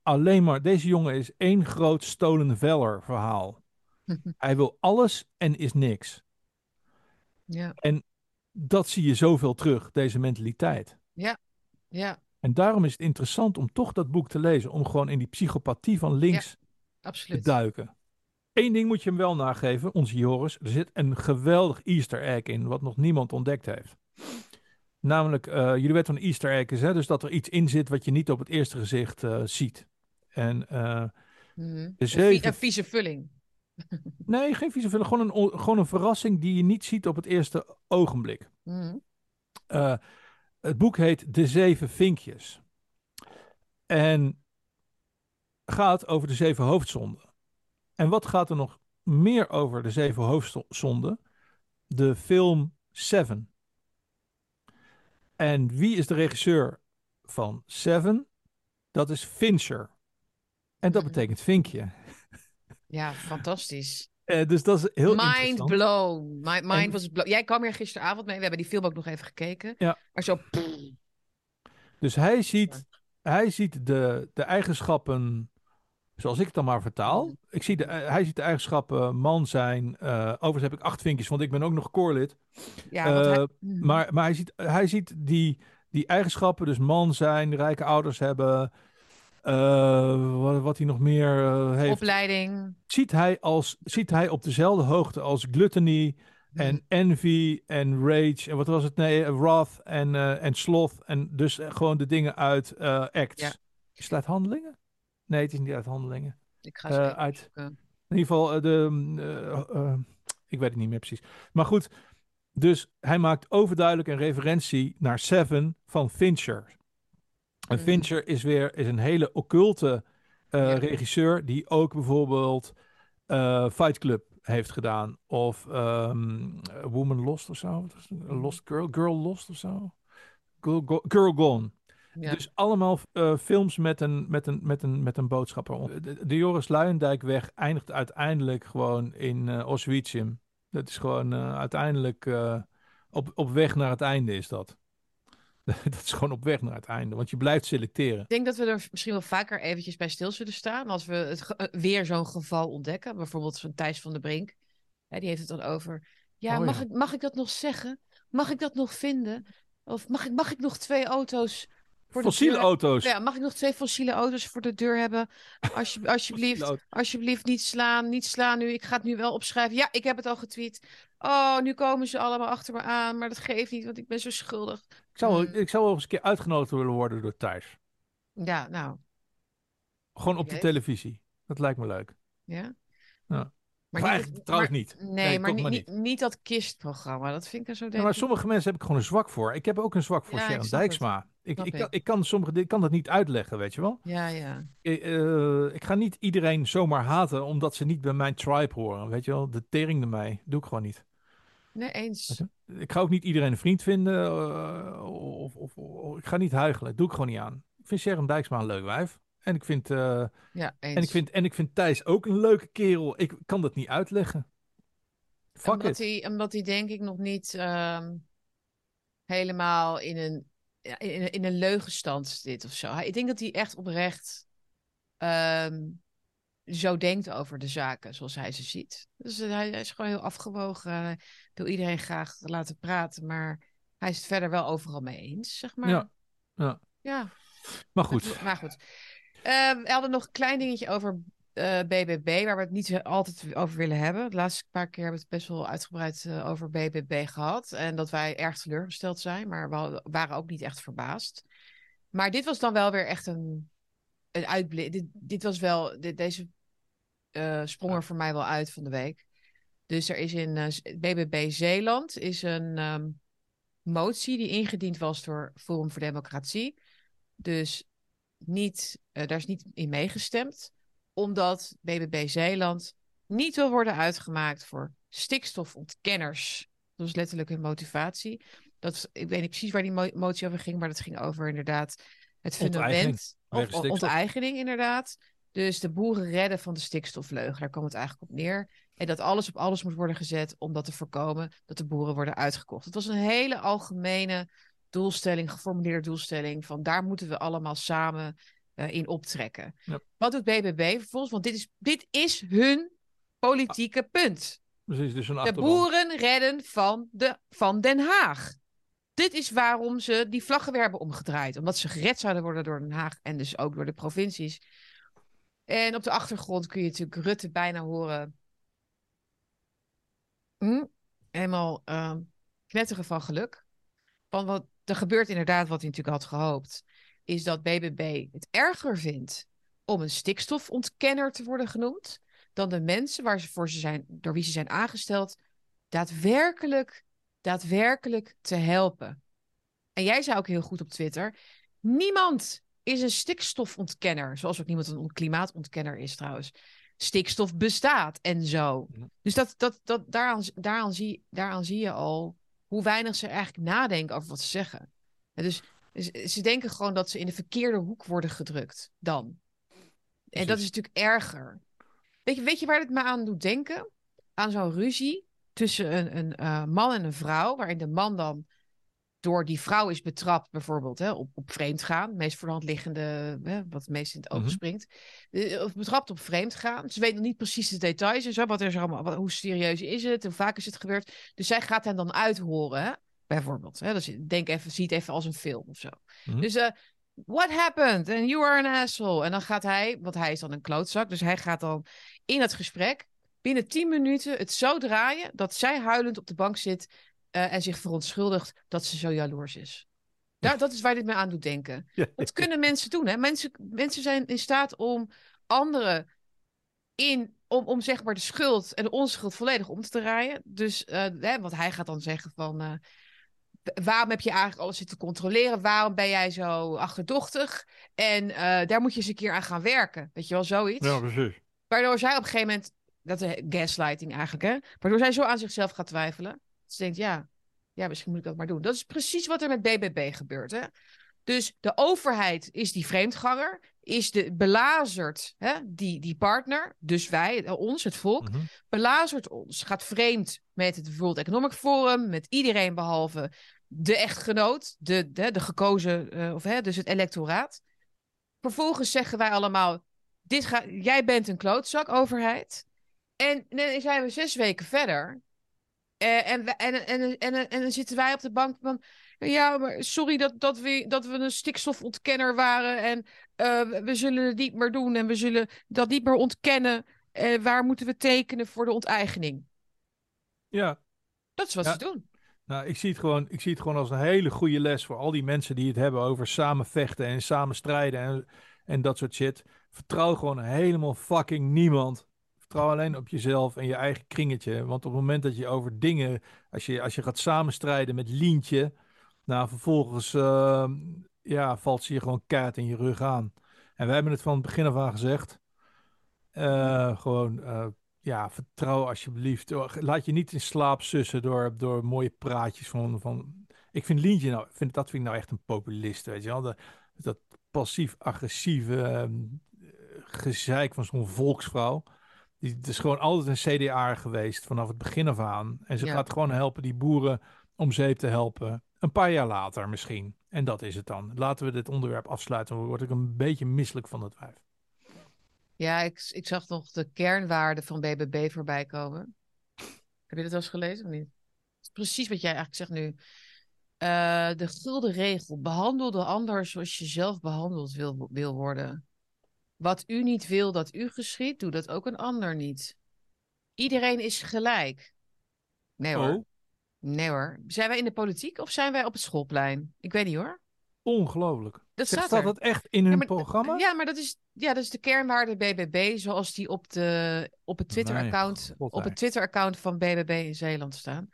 alleen maar, deze jongen is één groot stolen valor verhaal. <laughs> Hij wil alles en is niks. ja, Dat zie je zoveel terug, deze mentaliteit. ja, En daarom is het interessant om toch dat boek te lezen, om gewoon in die psychopathie van links te absoluut. duiken. Eén ding moet je hem wel nageven, onze Joris. Er zit een geweldig Easter egg in, wat nog niemand ontdekt heeft. Namelijk, eh, jullie weten van Easter eggs, hè? dus dat er iets in zit wat je niet op het eerste gezicht eh, ziet. En zeven... een vieze vulling. Nee, geen vieze gewoon een, gewoon een verrassing die je niet ziet op het eerste ogenblik. Mhm. Eh, het boek heet De Zeven Vinkjes. En gaat over de zeven hoofdzonden. En wat gaat er nog meer over de zeven hoofdzonden? De film Seven. En wie is de regisseur van Seven? Dat is Fincher. En dat Mhm. betekent vinkje. Ja, fantastisch. Eh, dus dat is heel Mind interessant. blown. My, mind En- was blown. Jij kwam hier gisteravond mee. We hebben die film ook nog even gekeken. Ja. Maar zo... Dus hij ziet, hij ziet de, de eigenschappen, zoals ik het dan maar vertaal. Ik zie de, eh, hij ziet de eigenschappen man zijn. eh overigens heb ik acht vinkjes, want ik ben ook nog koorlid. Ja, hij- Mhm. Maar, maar hij ziet, hij ziet die, die eigenschappen, dus man zijn, rijke ouders hebben. Eh, wat, wat hij nog meer eh, heeft. Opleiding. Ziet hij, als, ziet hij op dezelfde hoogte als gluttony en Mhm. envy en rage en wat was het? Nee, eh, wrath en, en sloth. En dus gewoon de dingen uit acts. Ja. Is het uit handelingen? Nee, het is niet uit handelingen. Ik ga ze uit- zoeken. In ieder geval, de, mm, ik weet het niet meer precies. Maar goed, dus hij maakt overduidelijk een referentie naar Seven van Fincher. En Mhm. Fincher is weer is een hele occulte eh, regisseur die ook bijvoorbeeld eh, Fight Club heeft gedaan. Of ehm, Woman Lost of zo. Mhm. Lost Girl, Girl Lost of zo. Girl, Go- Girl Gone. Ja. Dus allemaal eh, films met een, met, een, met, een, met een boodschap eronder. De, de Joris Luijendijkweg eindigt uiteindelijk gewoon in Auschwitz. Dat is gewoon uiteindelijk op, op weg naar het einde is dat. <laughs> dat is gewoon op weg naar het einde, want je blijft selecteren. Ik denk dat we er misschien wel vaker eventjes bij stil zullen staan. Als we het eh, weer zo'n geval ontdekken. Bijvoorbeeld van Thijs van der Brink. Hè, die heeft het dan over. Ja, Oh, mag, ja. Ik, mag ik dat nog zeggen? Mag ik dat nog vinden? Of mag ik, mag ik nog twee auto's Fossiele auto's. Ja, mag ik nog twee fossiele auto's voor de deur hebben? Alsje, <laughs> alsjeblieft, alsjeblieft, niet slaan, niet slaan nu. Ik ga het nu wel opschrijven. Ja, ik heb het al getweet. Oh, nu komen ze allemaal achter me aan, maar dat geeft niet, want ik ben zo schuldig. Ik zou, wel- Mm. ik zou wel eens een keer uitgenodigd willen worden door Thijs. Ja, nou, Gewoon op de televisie. Dat lijkt me leuk. ja. Ja. Maar Of eigenlijk trouwens maar- niet. Nee, Nee, maar, niet, niet, niet dat kistprogramma. Dat vind ik er zo Ja, maar sommige mensen heb ik gewoon een zwak voor. Ik heb ook een zwak voor Ja, Sharon. Dijksma. Ik, ik, kan, ik. kan sommige, ik kan dat niet uitleggen, weet je wel. Ja, ja. Ik, eh, ik ga niet iedereen zomaar haten omdat ze niet bij mijn tribe horen. Weet je wel, de tering ermee. Doe ik gewoon niet. Nee, eens. Ik ga ook niet iedereen een vriend vinden. eh, of, of, of- ik ga niet huigelen. Doe ik gewoon niet aan. Ik vind Sharon Dijksma een leuk wijf. En ik vind, eh, Ja, eens. en ik vind, en ik vind Thijs ook een leuke kerel. Ik kan dat niet uitleggen. Fuck omdat it. hij, omdat hij denk ik nog niet ehm, helemaal in een, in, een- in een leugenstand zit of zo. Hij- Ik denk dat hij echt oprecht ehm, zo denkt over de zaken zoals hij ze ziet. Dus eh, hij, hij is gewoon heel afgewogen. Hij wil iedereen graag laten praten, maar hij is het verder wel overal mee eens, zeg maar. Ja, ja. Ja. Maar goed. Maar goed. Eh, we hadden nog een klein dingetje over eh, BBB, waar we het niet altijd over willen hebben. De laatste paar keer hebben we het best wel uitgebreid eh, over BBB gehad. En dat wij erg teleurgesteld zijn, maar we waren ook niet echt verbaasd. Maar dit was dan wel weer echt een, een uitblik. Dit, dit was wel, dit, deze eh, sprong er voor mij wel uit van de week. Dus er is in eh, BBB Zeeland is een ehm, motie die ingediend was door Forum voor Democratie. Dus niet, eh, daar is niet in meegestemd, omdat BBB Zeeland niet wil worden uitgemaakt voor stikstofontkenners. Dat was letterlijk hun motivatie. Dat, ik weet niet precies waar die mo- motie over ging, maar dat ging over inderdaad het Onteigening. fundament. Vanwege Of, onteigening, inderdaad. Dus de boeren redden van de stikstofleugen. Daar kwam het eigenlijk op neer. En dat alles op alles moet worden gezet om dat te voorkomen dat de boeren worden uitgekocht. Het was een hele algemene doelstelling, geformuleerde doelstelling. Van daar moeten we allemaal samen eh, in optrekken. Ja. Wat doet BBB vervolgens? Want dit is, dit is hun politieke punt. Precies, dus een De boeren redden van, de, van Den Haag. Dit is waarom ze die vlaggen weer hebben omgedraaid. Omdat ze gered zouden worden door Den Haag en dus ook door de provincies. En op de achtergrond kun je natuurlijk Rutte bijna horen. Hm, helemaal ehm, knetteren van geluk. Van wat, er gebeurt inderdaad wat hij natuurlijk had gehoopt. Is dat BBB het erger vindt om een stikstofontkenner te worden genoemd. dan de mensen waar ze voor ze zijn, door wie ze zijn aangesteld. daadwerkelijk, daadwerkelijk te helpen. En jij zei ook heel goed op Twitter. Niemand is een stikstofontkenner. Zoals ook niemand een klimaatontkenner is trouwens. Stikstof bestaat en zo. Dus dat, dat, dat, daaraan, daaraan, zie, daaraan zie je al hoe weinig ze eigenlijk nadenken over wat ze zeggen. En dus ze, ze denken gewoon dat ze in de verkeerde hoek worden gedrukt dan. En dat is natuurlijk erger. Weet je, weet je waar het me aan doet denken? Aan zo'n ruzie tussen een, een uh, man en een vrouw, waarin de man dan door die vrouw is betrapt, bijvoorbeeld, hè, op, op vreemdgaan. Meest voor liggende, hè, wat het meest in het oog Mhm. springt. Eh, Of betrapt op vreemdgaan. Ze weet nog niet precies de details en zo. Wat er allemaal, wat, hoe serieus is het? Hoe vaak is het gebeurd? Dus zij gaat hem dan uithoren, hè, bijvoorbeeld. Hè? Dus denk even, zie het even als een film of zo. Mhm. Dus, eh what happened? And you are an asshole. En dan gaat hij, want hij is dan een klootzak, dus hij gaat dan in het gesprek binnen 10 minuten het zo draaien dat zij huilend op de bank zit eh, en zich verontschuldigt dat ze zo jaloers is. Daar, dat is waar dit me aan doet denken. Dat kunnen mensen doen. Hè? Mensen, mensen zijn in staat om anderen in, om, om zeg maar de schuld en de onschuld volledig om te draaien. Dus, eh, hè, want hij gaat dan zeggen van, eh, waarom heb je eigenlijk alles zitten controleren? Waarom ben jij zo achterdochtig? En daar moet je eens een keer aan gaan werken. Weet je wel, zoiets. Ja, precies. Waardoor zij op een gegeven moment, dat is gaslighting eigenlijk, hè? Waardoor zij zo aan zichzelf gaat twijfelen. Ze denkt, ja, ja, misschien moet ik dat maar doen. Dat is precies wat er met BBB gebeurt, hè? Dus de overheid is die vreemdganger, is de belazerd, hè? Die, die partner, dus wij, eh, ons, het volk, Mhm. belazert ons, gaat vreemd met het World Economic Forum, met iedereen behalve de echtgenoot, de, de, de gekozen, eh, of hè, dus het electoraat. Vervolgens zeggen wij allemaal, dit ga, jij bent een klootzak, overheid. En dan zijn we zes weken verder. Eh, en, en, en, en, en, dan zitten wij op de bank van... Ja, maar sorry dat, dat, we, dat we een stikstofontkenner waren. En eh, we- zullen het niet meer doen. En we zullen dat niet meer ontkennen. Eh, waar moeten we tekenen voor de onteigening? Ja, Dat is wat ze doen. nou, ik zie, het gewoon, ik zie het gewoon als een hele goede les voor al die mensen die het hebben over samen vechten en samen strijden en, en dat soort shit. Vertrouw gewoon helemaal fucking niemand. Vertrouw alleen op jezelf en je eigen kringetje. Want op het moment dat je over dingen, als je, als je gaat samenstrijden met Lientje, nou vervolgens ehm, ja, valt ze je gewoon kaart in je rug aan. En wij hebben het van het begin af aan gezegd. Eh, gewoon, eh, ja, vertrouw alsjeblieft. Oh, Laat je niet in slaap sussen door, door mooie praatjes van, van... Ik vind Lientje nou, vind, dat vind ik nou echt een populist, weet je wel. Dat, passief-agressieve ehm, gezeik van zo'n volksvrouw. Die het is gewoon altijd een CDA geweest vanaf het begin af aan. En ze Ja. gaat gewoon helpen die boeren om zeep te helpen. Een paar jaar later misschien. En dat is het dan. Laten we dit onderwerp afsluiten. Dan word ik een beetje misselijk van het wijf. Ja, ik, ik zag nog de kernwaarden van BBB voorbij komen. Heb je dat wel eens gelezen of niet? Precies wat jij eigenlijk zegt nu. Eh, de gulden regel. Behandel de ander zoals je zelf behandeld wil, wil worden. Wat u niet wil dat u geschiet, doe dat ook een ander niet. Iedereen is gelijk. Nee hoor. Oh, Nee hoor. Zijn wij in de politiek of zijn wij op het schoolplein? Ik weet niet hoor. ongelooflijk. Dat staat staat dat echt in hun Ja, maar- programma? Ja, maar dat is, ja, dat is de kernwaarde BBB, zoals die op, de, op het Twitter-account op het Twitter-account van BBB in Zeeland staan.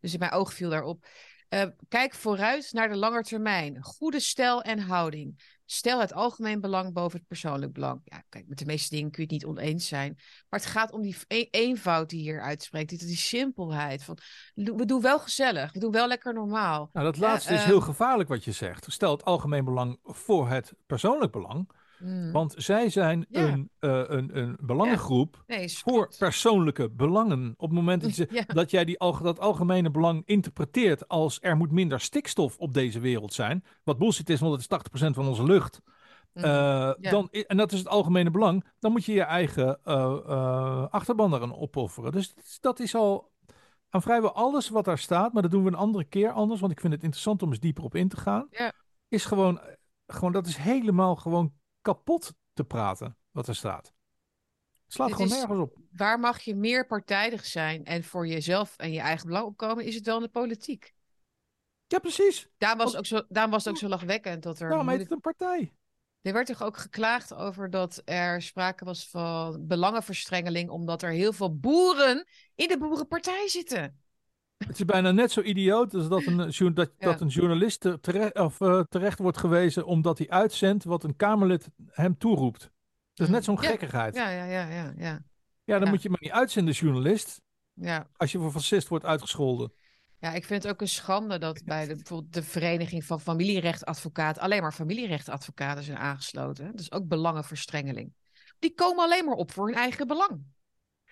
Dus in mijn oog viel daarop. Eh, kijk vooruit naar de lange termijn. Goede stijl en houding. Stel het algemeen belang boven het persoonlijk belang. Ja, kijk, met de meeste dingen kun je het niet oneens zijn. Maar het gaat om die e- eenvoud die hier uitspreekt. Die, die simpelheid. Van, we doen wel gezellig. We doen wel lekker normaal. Nou, dat Ja, laatste is ehm, heel gevaarlijk wat je zegt. Stel het algemeen belang voor het persoonlijk belang. Hmm. Want zij zijn Ja. een, eh, een, een belangengroep Nee, voor persoonlijke belangen. Op het moment dat, <laughs> Ja. dat jij die, dat algemene belang interpreteert als er moet minder stikstof op deze wereld zijn. Wat bullshit is, want het is 80% van onze lucht. Hmm. Eh, dan, en dat is het algemene belang. Dan moet je je eigen eh, eh, achterban daaraan opofferen. Dus dat is- dat is al aan vrijwel alles wat daar staat. Maar dat doen we een andere keer anders. Want ik vind het interessant om eens dieper op in te gaan. Ja. Is gewoon, gewoon, dat is helemaal gewoon kapot te praten wat er staat. Het slaat gewoon is- nergens op. waar mag je meer partijdig zijn en voor jezelf en je eigen belang opkomen, is het wel in de politiek. Ja, precies. Daarom was, het ook zo, daarom was het ook zo lachwekkend dat er... Moeilijk- het een partij. Er werd toch ook geklaagd over dat er sprake was van belangenverstrengeling, omdat er heel veel boeren in de boerenpartij zitten. Het is bijna net zo idioot als dat een, dat, Ja. dat een journalist te- terecht, of, eh, terecht wordt gewezen omdat hij uitzendt wat een Kamerlid hem toeroept. Dat is net zo'n Mm. Ja. gekkigheid. Ja, Ja, ja, ja, ja, ja. dan moet je maar niet uitzenden, journalist, Ja. als je voor fascist wordt uitgescholden. ja, ik vind het ook een schande dat bij de, bijvoorbeeld de Vereniging van Familierechtadvocaten alleen maar familierechtadvocaten zijn aangesloten. Dus ook belangenverstrengeling. Die komen alleen maar op voor hun eigen belang.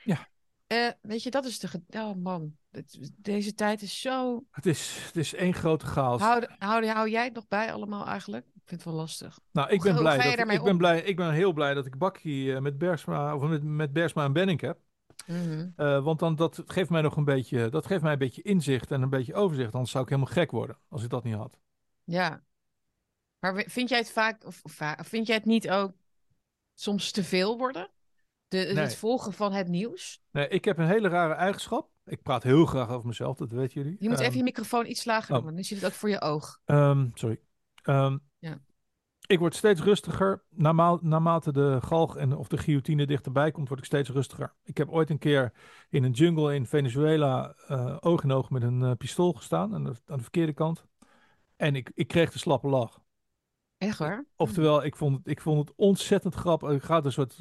Ja. Eh, weet je, dat is de. Oh man, het- deze tijd is zo. Het is, het is één grote chaos. Hou, hou, hou jij het nog bij allemaal eigenlijk? Ik vind het wel lastig. nou, ik ben, hoe blij dat, ik, ben blij, ik ben heel blij dat ik Bakkie eh, met Bergsma, of met, met Bergsma en Benning heb. Mhm. Eh, want dan, dat geeft mij nog een beetje, dat geeft mij een beetje inzicht en een beetje overzicht. Anders zou ik helemaal gek worden als ik dat niet had. Ja. Maar vind jij het vaak, of, vind jij het niet ook soms te veel worden? De, Nee. Het volgen van het nieuws? Nee, ik heb een hele rare eigenschap. Ik praat heel graag over mezelf, dat weten jullie. Je moet Ehm, even je microfoon iets lager doen, oh. nu zit het ook voor je oog. Ehm, sorry. Ehm, Ja. Ik word steeds rustiger. Naarma- naarmate de galg en, of de guillotine dichterbij komt, word ik steeds rustiger. Ik heb ooit een keer in een jungle in Venezuela eh, oog in oog met een eh, pistool gestaan. Aan de, aan de verkeerde kant. En ik, ik kreeg de slappe lach. Echt waar? Oftewel, ik vond het, ik vond het ontzettend grappig. Ik ga een soort,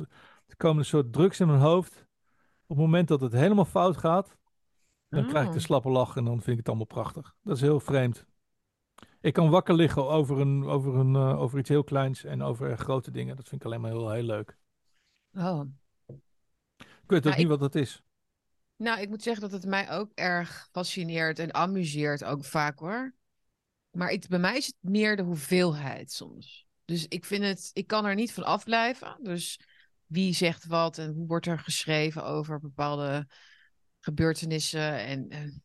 er komen een soort drugs in mijn hoofd. Op het moment dat het helemaal fout gaat, dan krijg ik de Oh. slappe lach en dan vind ik het allemaal prachtig. Dat is heel vreemd. Ik kan wakker liggen over, een, over, een, eh, over iets heel kleins en over grote dingen. Dat vind ik alleen maar heel, heel leuk. Oh. Ik weet ook Ja, niet ik- wat dat is. Nou, ik moet zeggen dat het mij ook erg fascineert en amuseert ook vaak hoor. Maar bij mij is het meer de hoeveelheid soms. Dus ik vind het, ik kan er niet van afblijven. Dus wie zegt wat en hoe wordt er geschreven over bepaalde gebeurtenissen en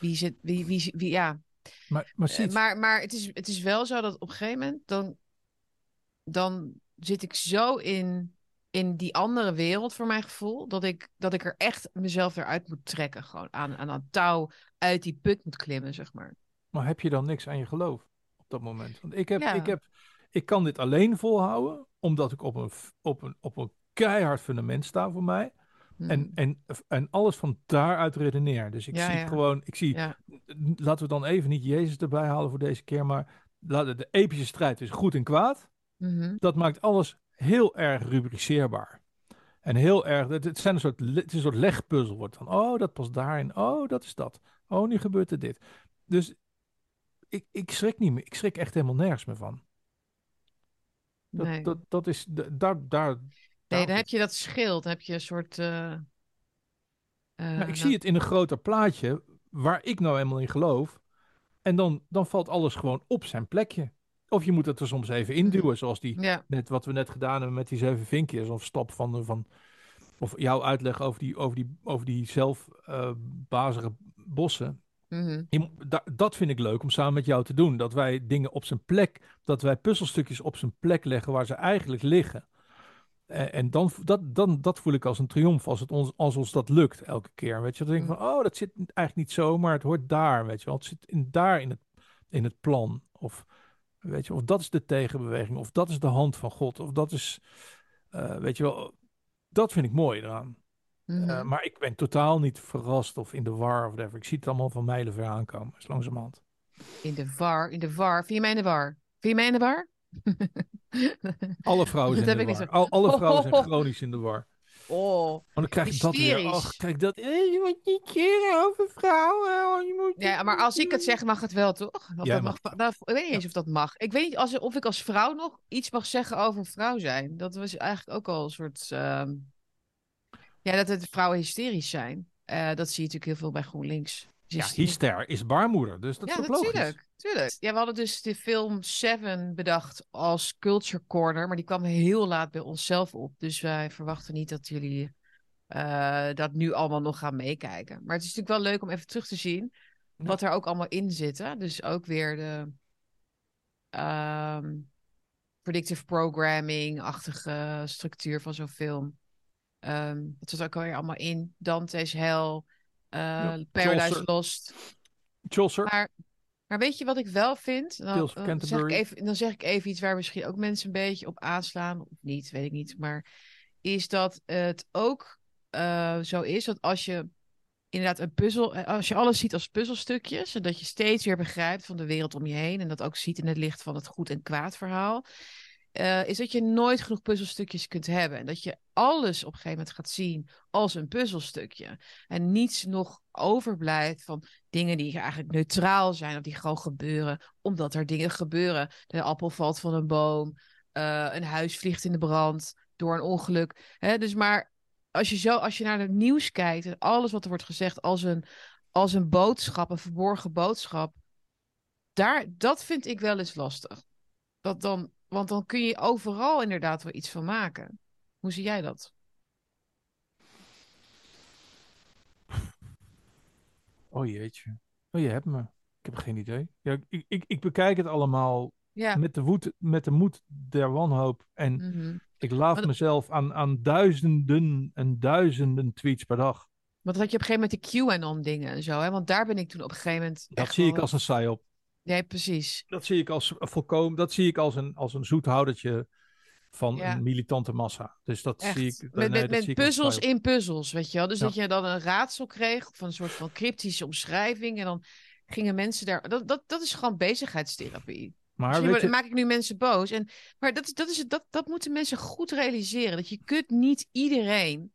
wie zit, wie, wie, wie, ja. Maar, maar Eh, ziet, maar maar het, is, het is wel zo dat op een gegeven moment dan, dan zit ik zo in, in die andere wereld voor mijn gevoel, dat ik, dat ik er echt mezelf eruit moet trekken. Gewoon aan, aan een touw uit die put moet klimmen, zeg maar. Maar heb je dan niks aan je geloof op dat moment? Want ik, heb, Ja. ik, heb, ik kan dit alleen volhouden, omdat ik op een, op een, op een keihard fundament sta voor mij. Hmm. En, en, en alles van daaruit redeneer. Dus ik Ja, zie ja. gewoon, ik zie, laten we dan even niet Jezus erbij halen voor deze keer, maar laten de epische strijd is goed en kwaad. Mhm. Dat maakt alles heel erg rubriceerbaar. En heel erg, het, het, zijn een soort, het is een soort legpuzzel wordt dan. Oh, dat past daarin. Oh, dat is dat. Oh, nu gebeurt er dit. Dus ik, ik schrik niet meer. Ik schrik echt helemaal nergens meer van. Dat, Nee. dat, dat is, da- daar, daar, Nee, daar- dan heb je dat schild, heb je een soort. eh, eh, Maar ik nou, zie het in een groter plaatje waar ik nou helemaal in geloof. En dan, dan valt alles gewoon op zijn plekje. Of je moet het er soms even induwen, zoals die, Ja, net wat we net gedaan hebben met die zeven vinkjes. Of stap van, van of jouw uitleg over die, over die, over die zelfbazige bossen. Mhm. Je da- dat vind ik leuk om samen met jou te doen. Dat wij dingen op zijn plek, dat wij puzzelstukjes op zijn plek leggen waar ze eigenlijk liggen. Eh, en dan, dat, dan, dat voel ik als een triomf als, het ons, als ons dat lukt elke keer. Weet je, dan denk ik van, oh, dat zit eigenlijk niet zo, maar het hoort daar, weet je wel. Het zit in, daar in het, in het plan. Of, weet je, of dat is de tegenbeweging, of dat is de hand van God, of dat is, eh, weet je wel, dat vind ik mooi eraan. Eh, maar ik ben totaal niet verrast of in de war of whatever. Ik zie het allemaal van mijlenver aankomen, is langzamerhand. in de war, in de war. Vind je mij in de war? Vind je mij in de war? <laughs> Alle vrouwen zijn in de war. Al, alle vrouwen zijn chronisch in de war. oh. Want dan krijg ik dat weer. Hysterisch. Oh, krijg ik dat. Eh, je moet niet keren over vrouwen. oh, je moet Ja, maar als ik het zeg, mag het wel, toch? Of Jij dat mag mag, nou, ik weet niet eens of dat mag. Ik weet niet als, of ik als vrouw nog iets mag zeggen over vrouw zijn. Dat was eigenlijk ook al een soort... ehm, Ja, dat het vrouwen hysterisch zijn. Eh, dat zie je natuurlijk heel veel bij GroenLinks. Ja, hyster is baarmoeder, dus dat ja, is logisch. natuurlijk. Tuurlijk. Ja, we hadden dus de film Seven bedacht als Culture Corner, maar die kwam heel laat bij onszelf op. Dus wij verwachten niet dat jullie eh, dat nu allemaal nog gaan meekijken. Maar het is natuurlijk wel leuk om even terug te zien wat er ook allemaal in zit. Hè? Dus ook weer de ehm, predictive programming-achtige structuur van zo'n film. Ehm dat zit ook alweer allemaal in. Dante's Hell, eh, Paradise Chaucer. Lost. Chaucer. Maar, Maar weet je wat ik wel vind? Dan, dan zeg, ik even, dan zeg ik even iets waar misschien ook mensen een beetje op aanslaan. Of niet, weet ik niet. Maar is dat het ook eh, zo is dat als je inderdaad een puzzel... eh, Als je alles ziet als puzzelstukjes... En dat je steeds weer begrijpt van de wereld om je heen. En dat ook ziet in het licht van het goed en kwaad verhaal. Eh, is dat je nooit genoeg puzzelstukjes kunt hebben. En dat je alles op een gegeven moment gaat zien als een puzzelstukje. En niets nog overblijft van dingen die eigenlijk neutraal zijn of die gewoon gebeuren, omdat er dingen gebeuren. De appel valt van een boom, eh, een huis vliegt in de brand door een ongeluk. Hè? Dus maar als je, zo, als je naar het nieuws kijkt en alles wat er wordt gezegd als een, als een boodschap, een verborgen boodschap, daar, dat vind ik wel eens lastig. Dat dan, want dan kun je overal inderdaad wel iets van maken. Hoe zie jij dat? Oh jeetje. Oh, je hebt me. Ik heb geen idee. Ja, ik, ik, ik bekijk het allemaal Ja. met, de woed, met de moed der wanhoop. En Mhm. ik laaf mezelf aan, aan duizenden en duizenden tweets per dag. Want dat had je op een gegeven moment de QAnon-dingen en zo, hè? Want daar ben ik toen op een gegeven moment. Dat zie wel- ik als een psyop. Nee, precies. Dat zie ik als volkomen. Dat zie ik als een, als een zoethoudertje van Ja. een militante massa. Dus dat Echt. zie ik. met nee, met, ik puzzels in puzzels, weet je wel. Dus Ja. dat je dan een raadsel kreeg, of een soort van cryptische omschrijving. En dan gingen mensen daar. Dat, dat, dat is gewoon bezigheidstherapie. Maar Misschien weet je, maak ik nu mensen boos. En, maar dat, is- dat, is, het- dat, dat moeten mensen goed realiseren. Dat je kunt niet iedereen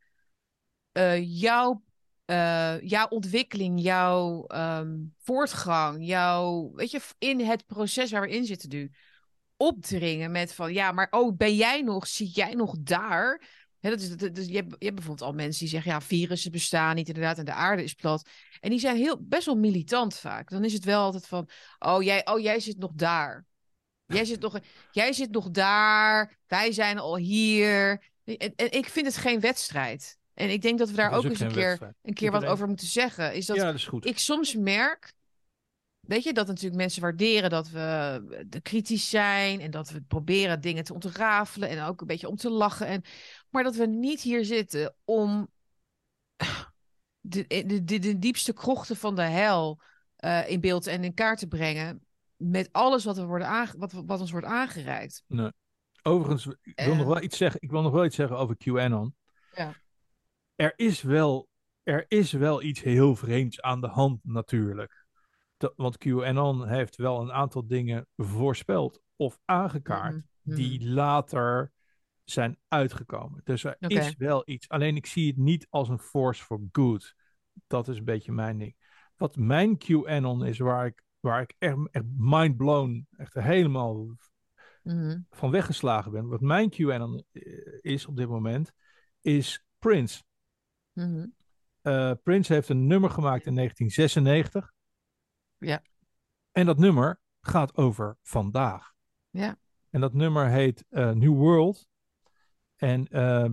eh, jouw, eh, jouw ontwikkeling, jouw ehm, voortgang, jouw, weet je, in het proces waar we in zitten nu, opdringen met van, ja, maar oh, ben jij nog, zie jij nog daar? Dat is, je, hebt, je hebt bijvoorbeeld al mensen die zeggen, ja, virussen bestaan niet inderdaad en de aarde is plat. En die zijn heel, best wel militant vaak. Dan is het wel altijd van, oh jij, oh, jij zit nog daar. Jij zit, nog, jij zit nog daar, wij zijn al hier. En ik vind het geen wedstrijd. En ik denk dat we daar ook eens een keer, wedstrijd. een keer wat over moeten zeggen. Is dat ja, dat is goed. ik soms merk, weet je, dat natuurlijk mensen waarderen dat we de kritisch zijn en dat we proberen dingen te ontrafelen en ook een beetje om te lachen. En, maar dat we niet hier zitten om de, de, de, de diepste krochten van de hel eh, in beeld en in kaart te brengen met alles wat, we worden aange- wat, wat ons wordt aangereikt. Overigens, ik wil, nog Eh. wel iets zeggen, ik wil nog wel iets zeggen over QAnon. Ja. Er, is wel, er is wel iets heel vreemds aan de hand natuurlijk. Want QAnon heeft wel een aantal dingen voorspeld of aangekaart Mhm, die later zijn uitgekomen. Dus er is wel iets. Alleen ik zie het niet als een force for good. Dat is een beetje mijn ding. Wat mijn QAnon is, waar ik, waar ik echt, echt mind blown, echt helemaal Mhm. van weggeslagen ben. Wat mijn QAnon eh, is op dit moment, is Prince. Mhm. Eh, Prince heeft een nummer gemaakt in 1996. Ja. En dat nummer gaat over vandaag. Ja. En dat nummer heet eh, New World. En eh,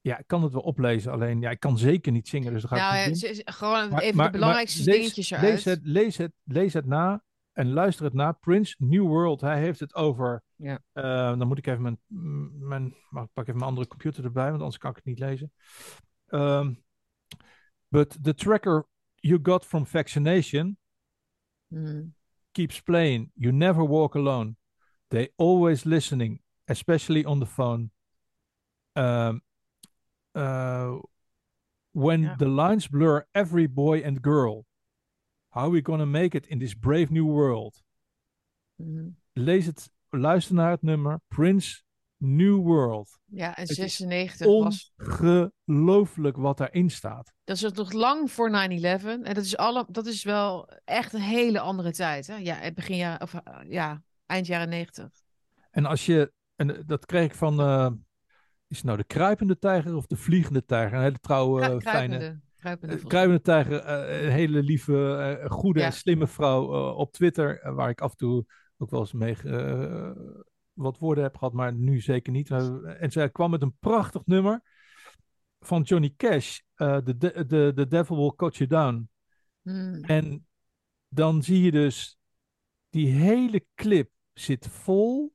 ja, ik kan het wel oplezen, alleen ja, ik kan zeker niet zingen, dus dat ga Nou, ik ja, niet doen. gewoon Maar- even maar- de belangrijkste maar lees- dingetjes lees eruit. het, lees, het, lees het na en luister het na. Prince, New World, hij heeft het over... Ja. dan moet ik even mijn, mijn... maar ik pak even mijn andere computer erbij, want anders kan ik het niet lezen. Um, but the tracker you got from vaccination Mhm. keeps playing. You never walk alone. They always listening, especially on the phone. Um, uh, when Ja. the lines blur every boy and girl, how are we gonna make it in this brave new world? Mhm. Lees het, luister naar het nummer Prince New World. Ja, en is 96 was Ongelooflijk wat daarin staat. Dat is nog lang voor 9-11. En dat is, alle, dat is wel echt een hele andere tijd. Hè? Ja, het begin jaren, of eh, ja, eind jaren 90. En als je, en eh, dat kreeg ik van, eh, is het nou de kruipende tijger of de vliegende tijger? Een hele trouwe, Kru- fijne, kruipende. Kruipende. Kruipende tijger, een hele lieve, goede Ja. en slimme vrouw op Twitter, waar ik af en toe ook wel eens mee wat woorden heb gehad, maar nu zeker niet. En zij kwam met een prachtig nummer van Johnny Cash, eh, The, De- The, The Devil Will Cut You Down. Hmm. En dan zie je dus, die hele clip zit vol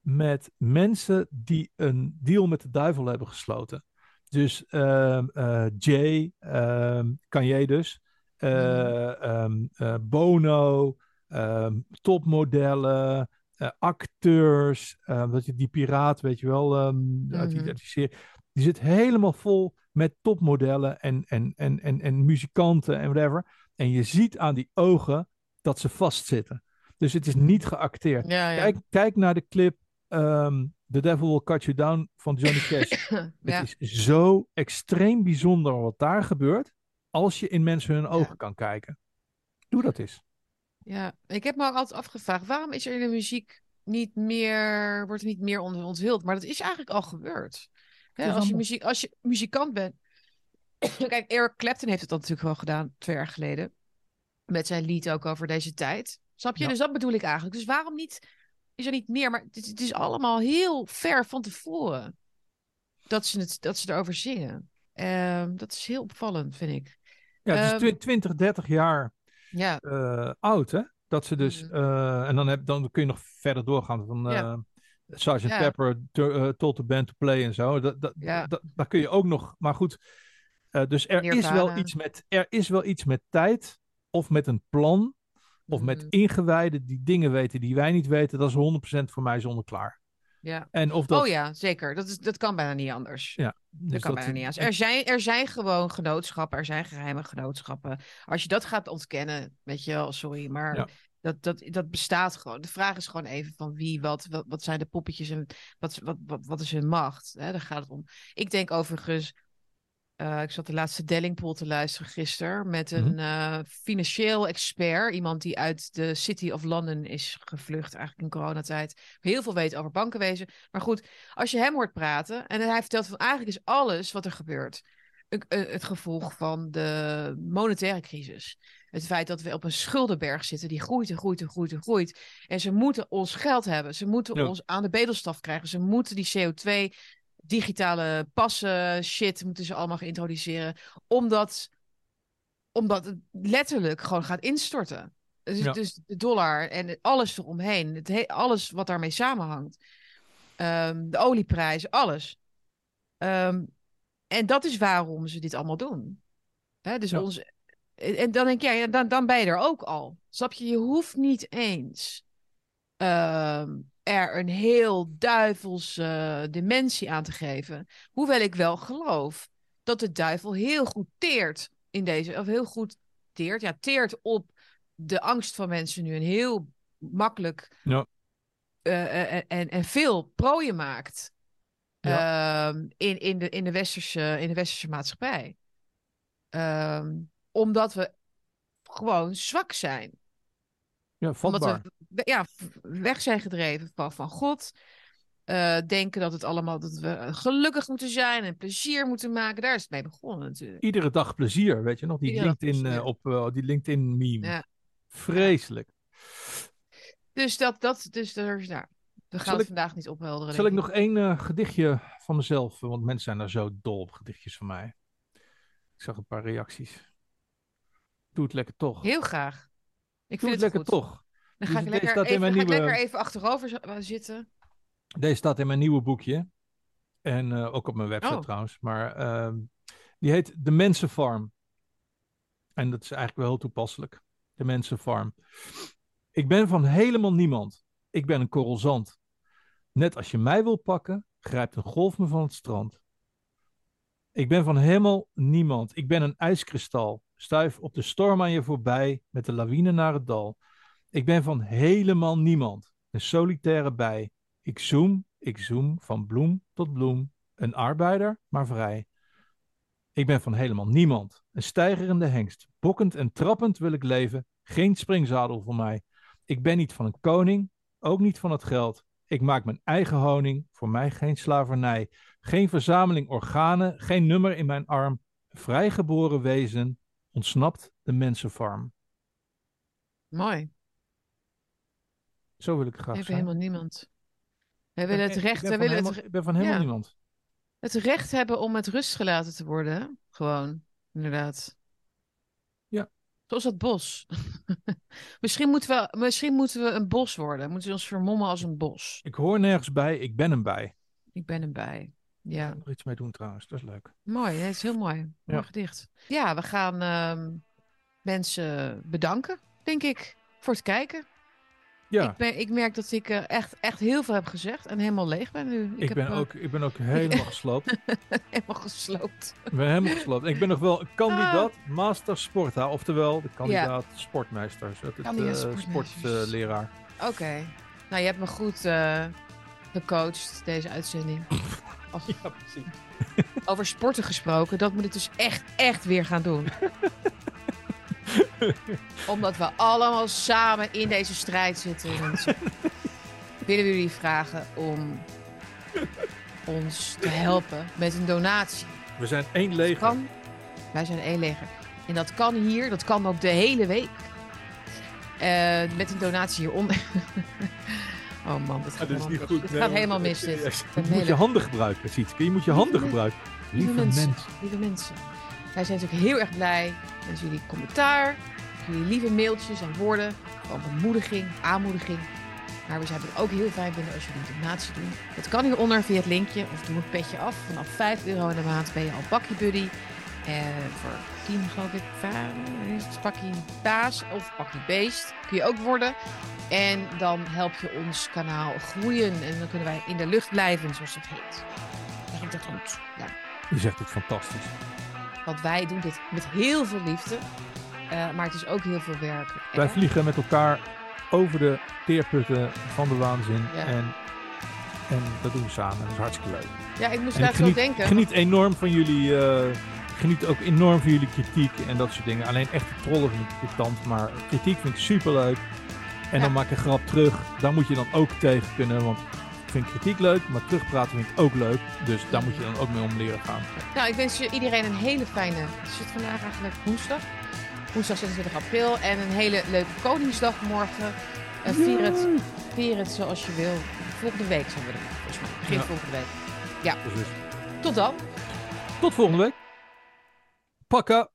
met mensen die een deal met de duivel hebben gesloten. Dus ehm, eh, Jay, ehm Kanye dus, eh, ehm, eh, Bono, ehm, topmodellen, eh, acteurs, eh, dat je die piraat, weet je wel, ehm, uit, die, Mhm. uit die serie. Die zit helemaal vol met topmodellen en, en, en, en, en muzikanten en whatever. En je ziet aan die ogen dat ze vastzitten. Dus het is niet geacteerd. Ja, ja. Kijk, kijk naar de clip ehm, The Devil Will Cut You Down van Johnny Cash. <coughs> ja. Het is zo extreem bijzonder wat daar gebeurt, als je in mensen hun ogen kan kijken. Doe dat eens. Ja, ik heb me ook altijd afgevraagd, waarom is er in de muziek niet meer, wordt er niet meer on- onthuld? Maar dat is eigenlijk al gebeurd. Hè, als, je muziek, als je muzikant bent. <clears throat> Kijk, Eric Clapton heeft het dan natuurlijk wel gedaan, twee jaar geleden. Met zijn lied ook over deze tijd. Snap je? Ja. Dus dat bedoel ik eigenlijk. Dus waarom niet, is er niet meer? Maar het, is- het is allemaal heel ver van tevoren dat ze, het, dat ze erover zingen. Ehm, dat is heel opvallend, vind ik. Ja, het is Ehm, twi- 20, 30 jaar Ja, eh, oud, hè? Dat ze dus, Mhm. eh, en dan, heb, dan kun je nog verder doorgaan van Ja. eh Sgt. Ja. Pepper, to- Told the Band to Play en zo. Dat, dat, Ja. dat, daar kun je ook nog, maar goed. dus er is, wel iets met, er is wel iets met tijd, of met een plan, of met Mhm. ingewijden die dingen weten die wij niet weten. Dat is 100% voor mij zonder klaar. Ja. En of dat, Oh ja, zeker. Dat, is, dat kan bijna niet anders. Ja, dat dus kan dat- bijna niet anders. Er zijn, er zijn gewoon genootschappen, er zijn geheime genootschappen. Als je dat gaat ontkennen, weet je wel, sorry, maar Ja. dat, dat, dat bestaat gewoon. De vraag is gewoon even van wie, wat, wat, wat zijn de poppetjes en wat, wat, wat, wat is hun macht? Hè, daar gaat het om. Ik denk overigens, eh, ik zat de laatste Dellingpool te luisteren gisteren met een Mhm. eh, financieel expert, iemand die uit de City of London is gevlucht, eigenlijk in coronatijd. Heel veel weet over bankenwezen. Maar goed, als je hem hoort praten en hij vertelt van eigenlijk is alles wat er gebeurt een- een- het gevolg van de monetaire crisis. Het feit dat we op een schuldenberg zitten die groeit en groeit en groeit en groeit. En ze moeten ons geld hebben. Ze moeten Ja. ons aan de bedelstaf krijgen. Ze moeten die CO2, digitale passen, shit, moeten ze allemaal gaan introduceren. Omdat, omdat het letterlijk gewoon gaat instorten. Dus, Ja. dus de dollar en alles eromheen. Het he- alles wat daarmee samenhangt. Ehm, de olieprijs, alles. Ehm, en dat is waarom ze dit allemaal doen. Hè, dus Ja. ons, en en dan denk jij, ja, dan, dan ben je er ook al. Snap je? Je hoeft niet eens ehm, er een heel duivelse dimensie aan te geven. Hoewel ik wel geloof dat de duivel heel goed teert in deze, of heel goed teert, ja, teert op de angst van mensen nu en heel makkelijk Ja. eh, en, en, en veel prooien maakt ehm, in, in, de, in, de westerse, in de westerse maatschappij. Ehm, omdat we gewoon zwak zijn. ja, Omdat vatbaar. we- ja, weg zijn gedreven van, van God. Eh, denken dat het allemaal dat we gelukkig moeten zijn en plezier moeten maken. Daar is het mee begonnen natuurlijk. Iedere dag plezier, weet je nog? Die Iedere LinkedIn, eh, op, eh, die LinkedIn meme. Ja. Vreselijk. Dus dat, dat dus er, nou, we gaan Zal het ik- vandaag niet ophelderen. Zal ik nog één gedichtje van mezelf, want mensen zijn daar zo dol op gedichtjes van mij. Ik zag een paar reacties. Doe het lekker toch. Heel graag. Ik Doe vind het het, lekker goed. toch. Dan Dus ga ik, deze lekker staat in even, mijn ga ik nieuwe- lekker even achterover eh, zitten. Deze staat in mijn nieuwe boekje. En eh, ook op mijn website Oh. trouwens. Maar ehm, die heet De Mensenfarm. En dat is eigenlijk wel heel toepasselijk. De Mensenfarm. Ik ben van helemaal niemand. Ik ben een korrel zand. Net als je mij wil pakken, grijpt een golf me van het strand. Ik ben van helemaal niemand. Ik ben een ijskristal. Stuif op de storm aan je voorbij met de lawine naar het dal. Ik ben van helemaal niemand. Een solitaire bij. Ik zoom, ik zoom van bloem tot bloem. Een arbeider, maar vrij. Ik ben van helemaal niemand. Een steigerende hengst. Bokkend en trappend wil ik leven. Geen springzadel voor mij. Ik ben niet van een koning, ook niet van het geld. Ik maak mijn eigen honing, voor mij geen slavernij. Geen verzameling organen, geen nummer in mijn arm. Vrijgeboren wezen, ontsnapt de mensenfarm. Mooi. Zo wil ik We graag hebben zijn. helemaal niemand. We Ik willen ben- het ik recht, ben we van willen helemaal- het, Ik ben van helemaal ja. niemand. het recht hebben om met rust gelaten te worden. Gewoon, inderdaad. Ja. Zoals dat bos. <laughs> misschien, moeten we, misschien moeten we een bos worden. Moeten we ons vermommen als een bos. Ik hoor nergens bij, ik ben hem bij. Ik ben erbij. Ja, Nog iets mee doen trouwens, dat is leuk. mooi. Het is heel mooi. Mooi Ja. gedicht. Ja, we gaan ehm, mensen bedanken, denk ik. voor het kijken. Ja, Ik, ben, ik merk dat ik eh, echt, echt heel veel heb gezegd en helemaal leeg ben nu. ik, heb, ben eh, ook, ik ben ook helemaal <laughs> gesloopt. <laughs> helemaal gesloopt. Ik ben helemaal gesloopt. Ik ben nog wel kandidaat Ah. Master Sporta, oftewel de kandidaat sportmeester. zo Het, Kandidaat eh, sportleraar. Oké. Nou, je hebt me goed eh, gecoacht, deze uitzending. <laughs> Als- ja, precies. Over sporten gesproken, dat moet ik dus echt, echt weer gaan doen. <laughs> Omdat we allemaal samen in deze strijd zitten. <laughs> Willen we jullie vragen om ons te helpen met een donatie. We zijn één leger. Kan, wij zijn één leger. En dat kan hier, dat kan ook de hele week. Eh, met een donatie hieronder. <laughs> oh man, dit gaat, Ah, niet mis. goed. Nee, gaat helemaal mis. Dit. Je moet je handen gebruiken, Sietske. Je moet je handen gebruiken. Lieve Lieve mensen. mens. Lieve mensen, wij zijn natuurlijk heel erg blij met jullie commentaar, jullie lieve mailtjes en woorden van bemoediging, aanmoediging. Maar we zouden het ook heel fijn vinden als jullie een donatie doen. Dat kan hieronder via het linkje of doe een petje af. Vanaf 5 euro in de maand ben je al bakkie buddy. En voor 10 geloof ik, pakkie baas of pakkie beest kun je ook worden. En dan help je ons kanaal groeien en dan kunnen wij in de lucht blijven, zoals het heet. Zeg ik dat goed? Ja. Je zegt het fantastisch. Want wij doen dit met heel veel liefde. eh, maar het is ook heel veel werk. Wij En- vliegen met elkaar over de teerputten van de waanzin. Ja. En, en dat doen we samen. Dat is hartstikke leuk. Ja, ik moest En ik laatst wel geniet, denken. geniet enorm van jullie. eh, ik geniet ook enorm van jullie kritiek en dat soort dingen. Alleen echte trollen vind ik irritant. Maar kritiek vind ik super leuk. En Ja. dan maak ik een grap terug. Daar moet je dan ook tegen kunnen. Want ik vind kritiek leuk, maar terugpraten vind ik ook leuk. Dus daar moet je dan ook mee om leren gaan. Nou, ik wens je iedereen een hele fijne. Is het vandaag eigenlijk woensdag? Woensdag 26 april. En een hele leuke Koningsdag morgen. Eh, vier, het, vier het zoals je wil. Volgende week zijn we er. Volgens mij. Begin Ja. volgende week. Dus Tot dan. tot volgende week. Pakka!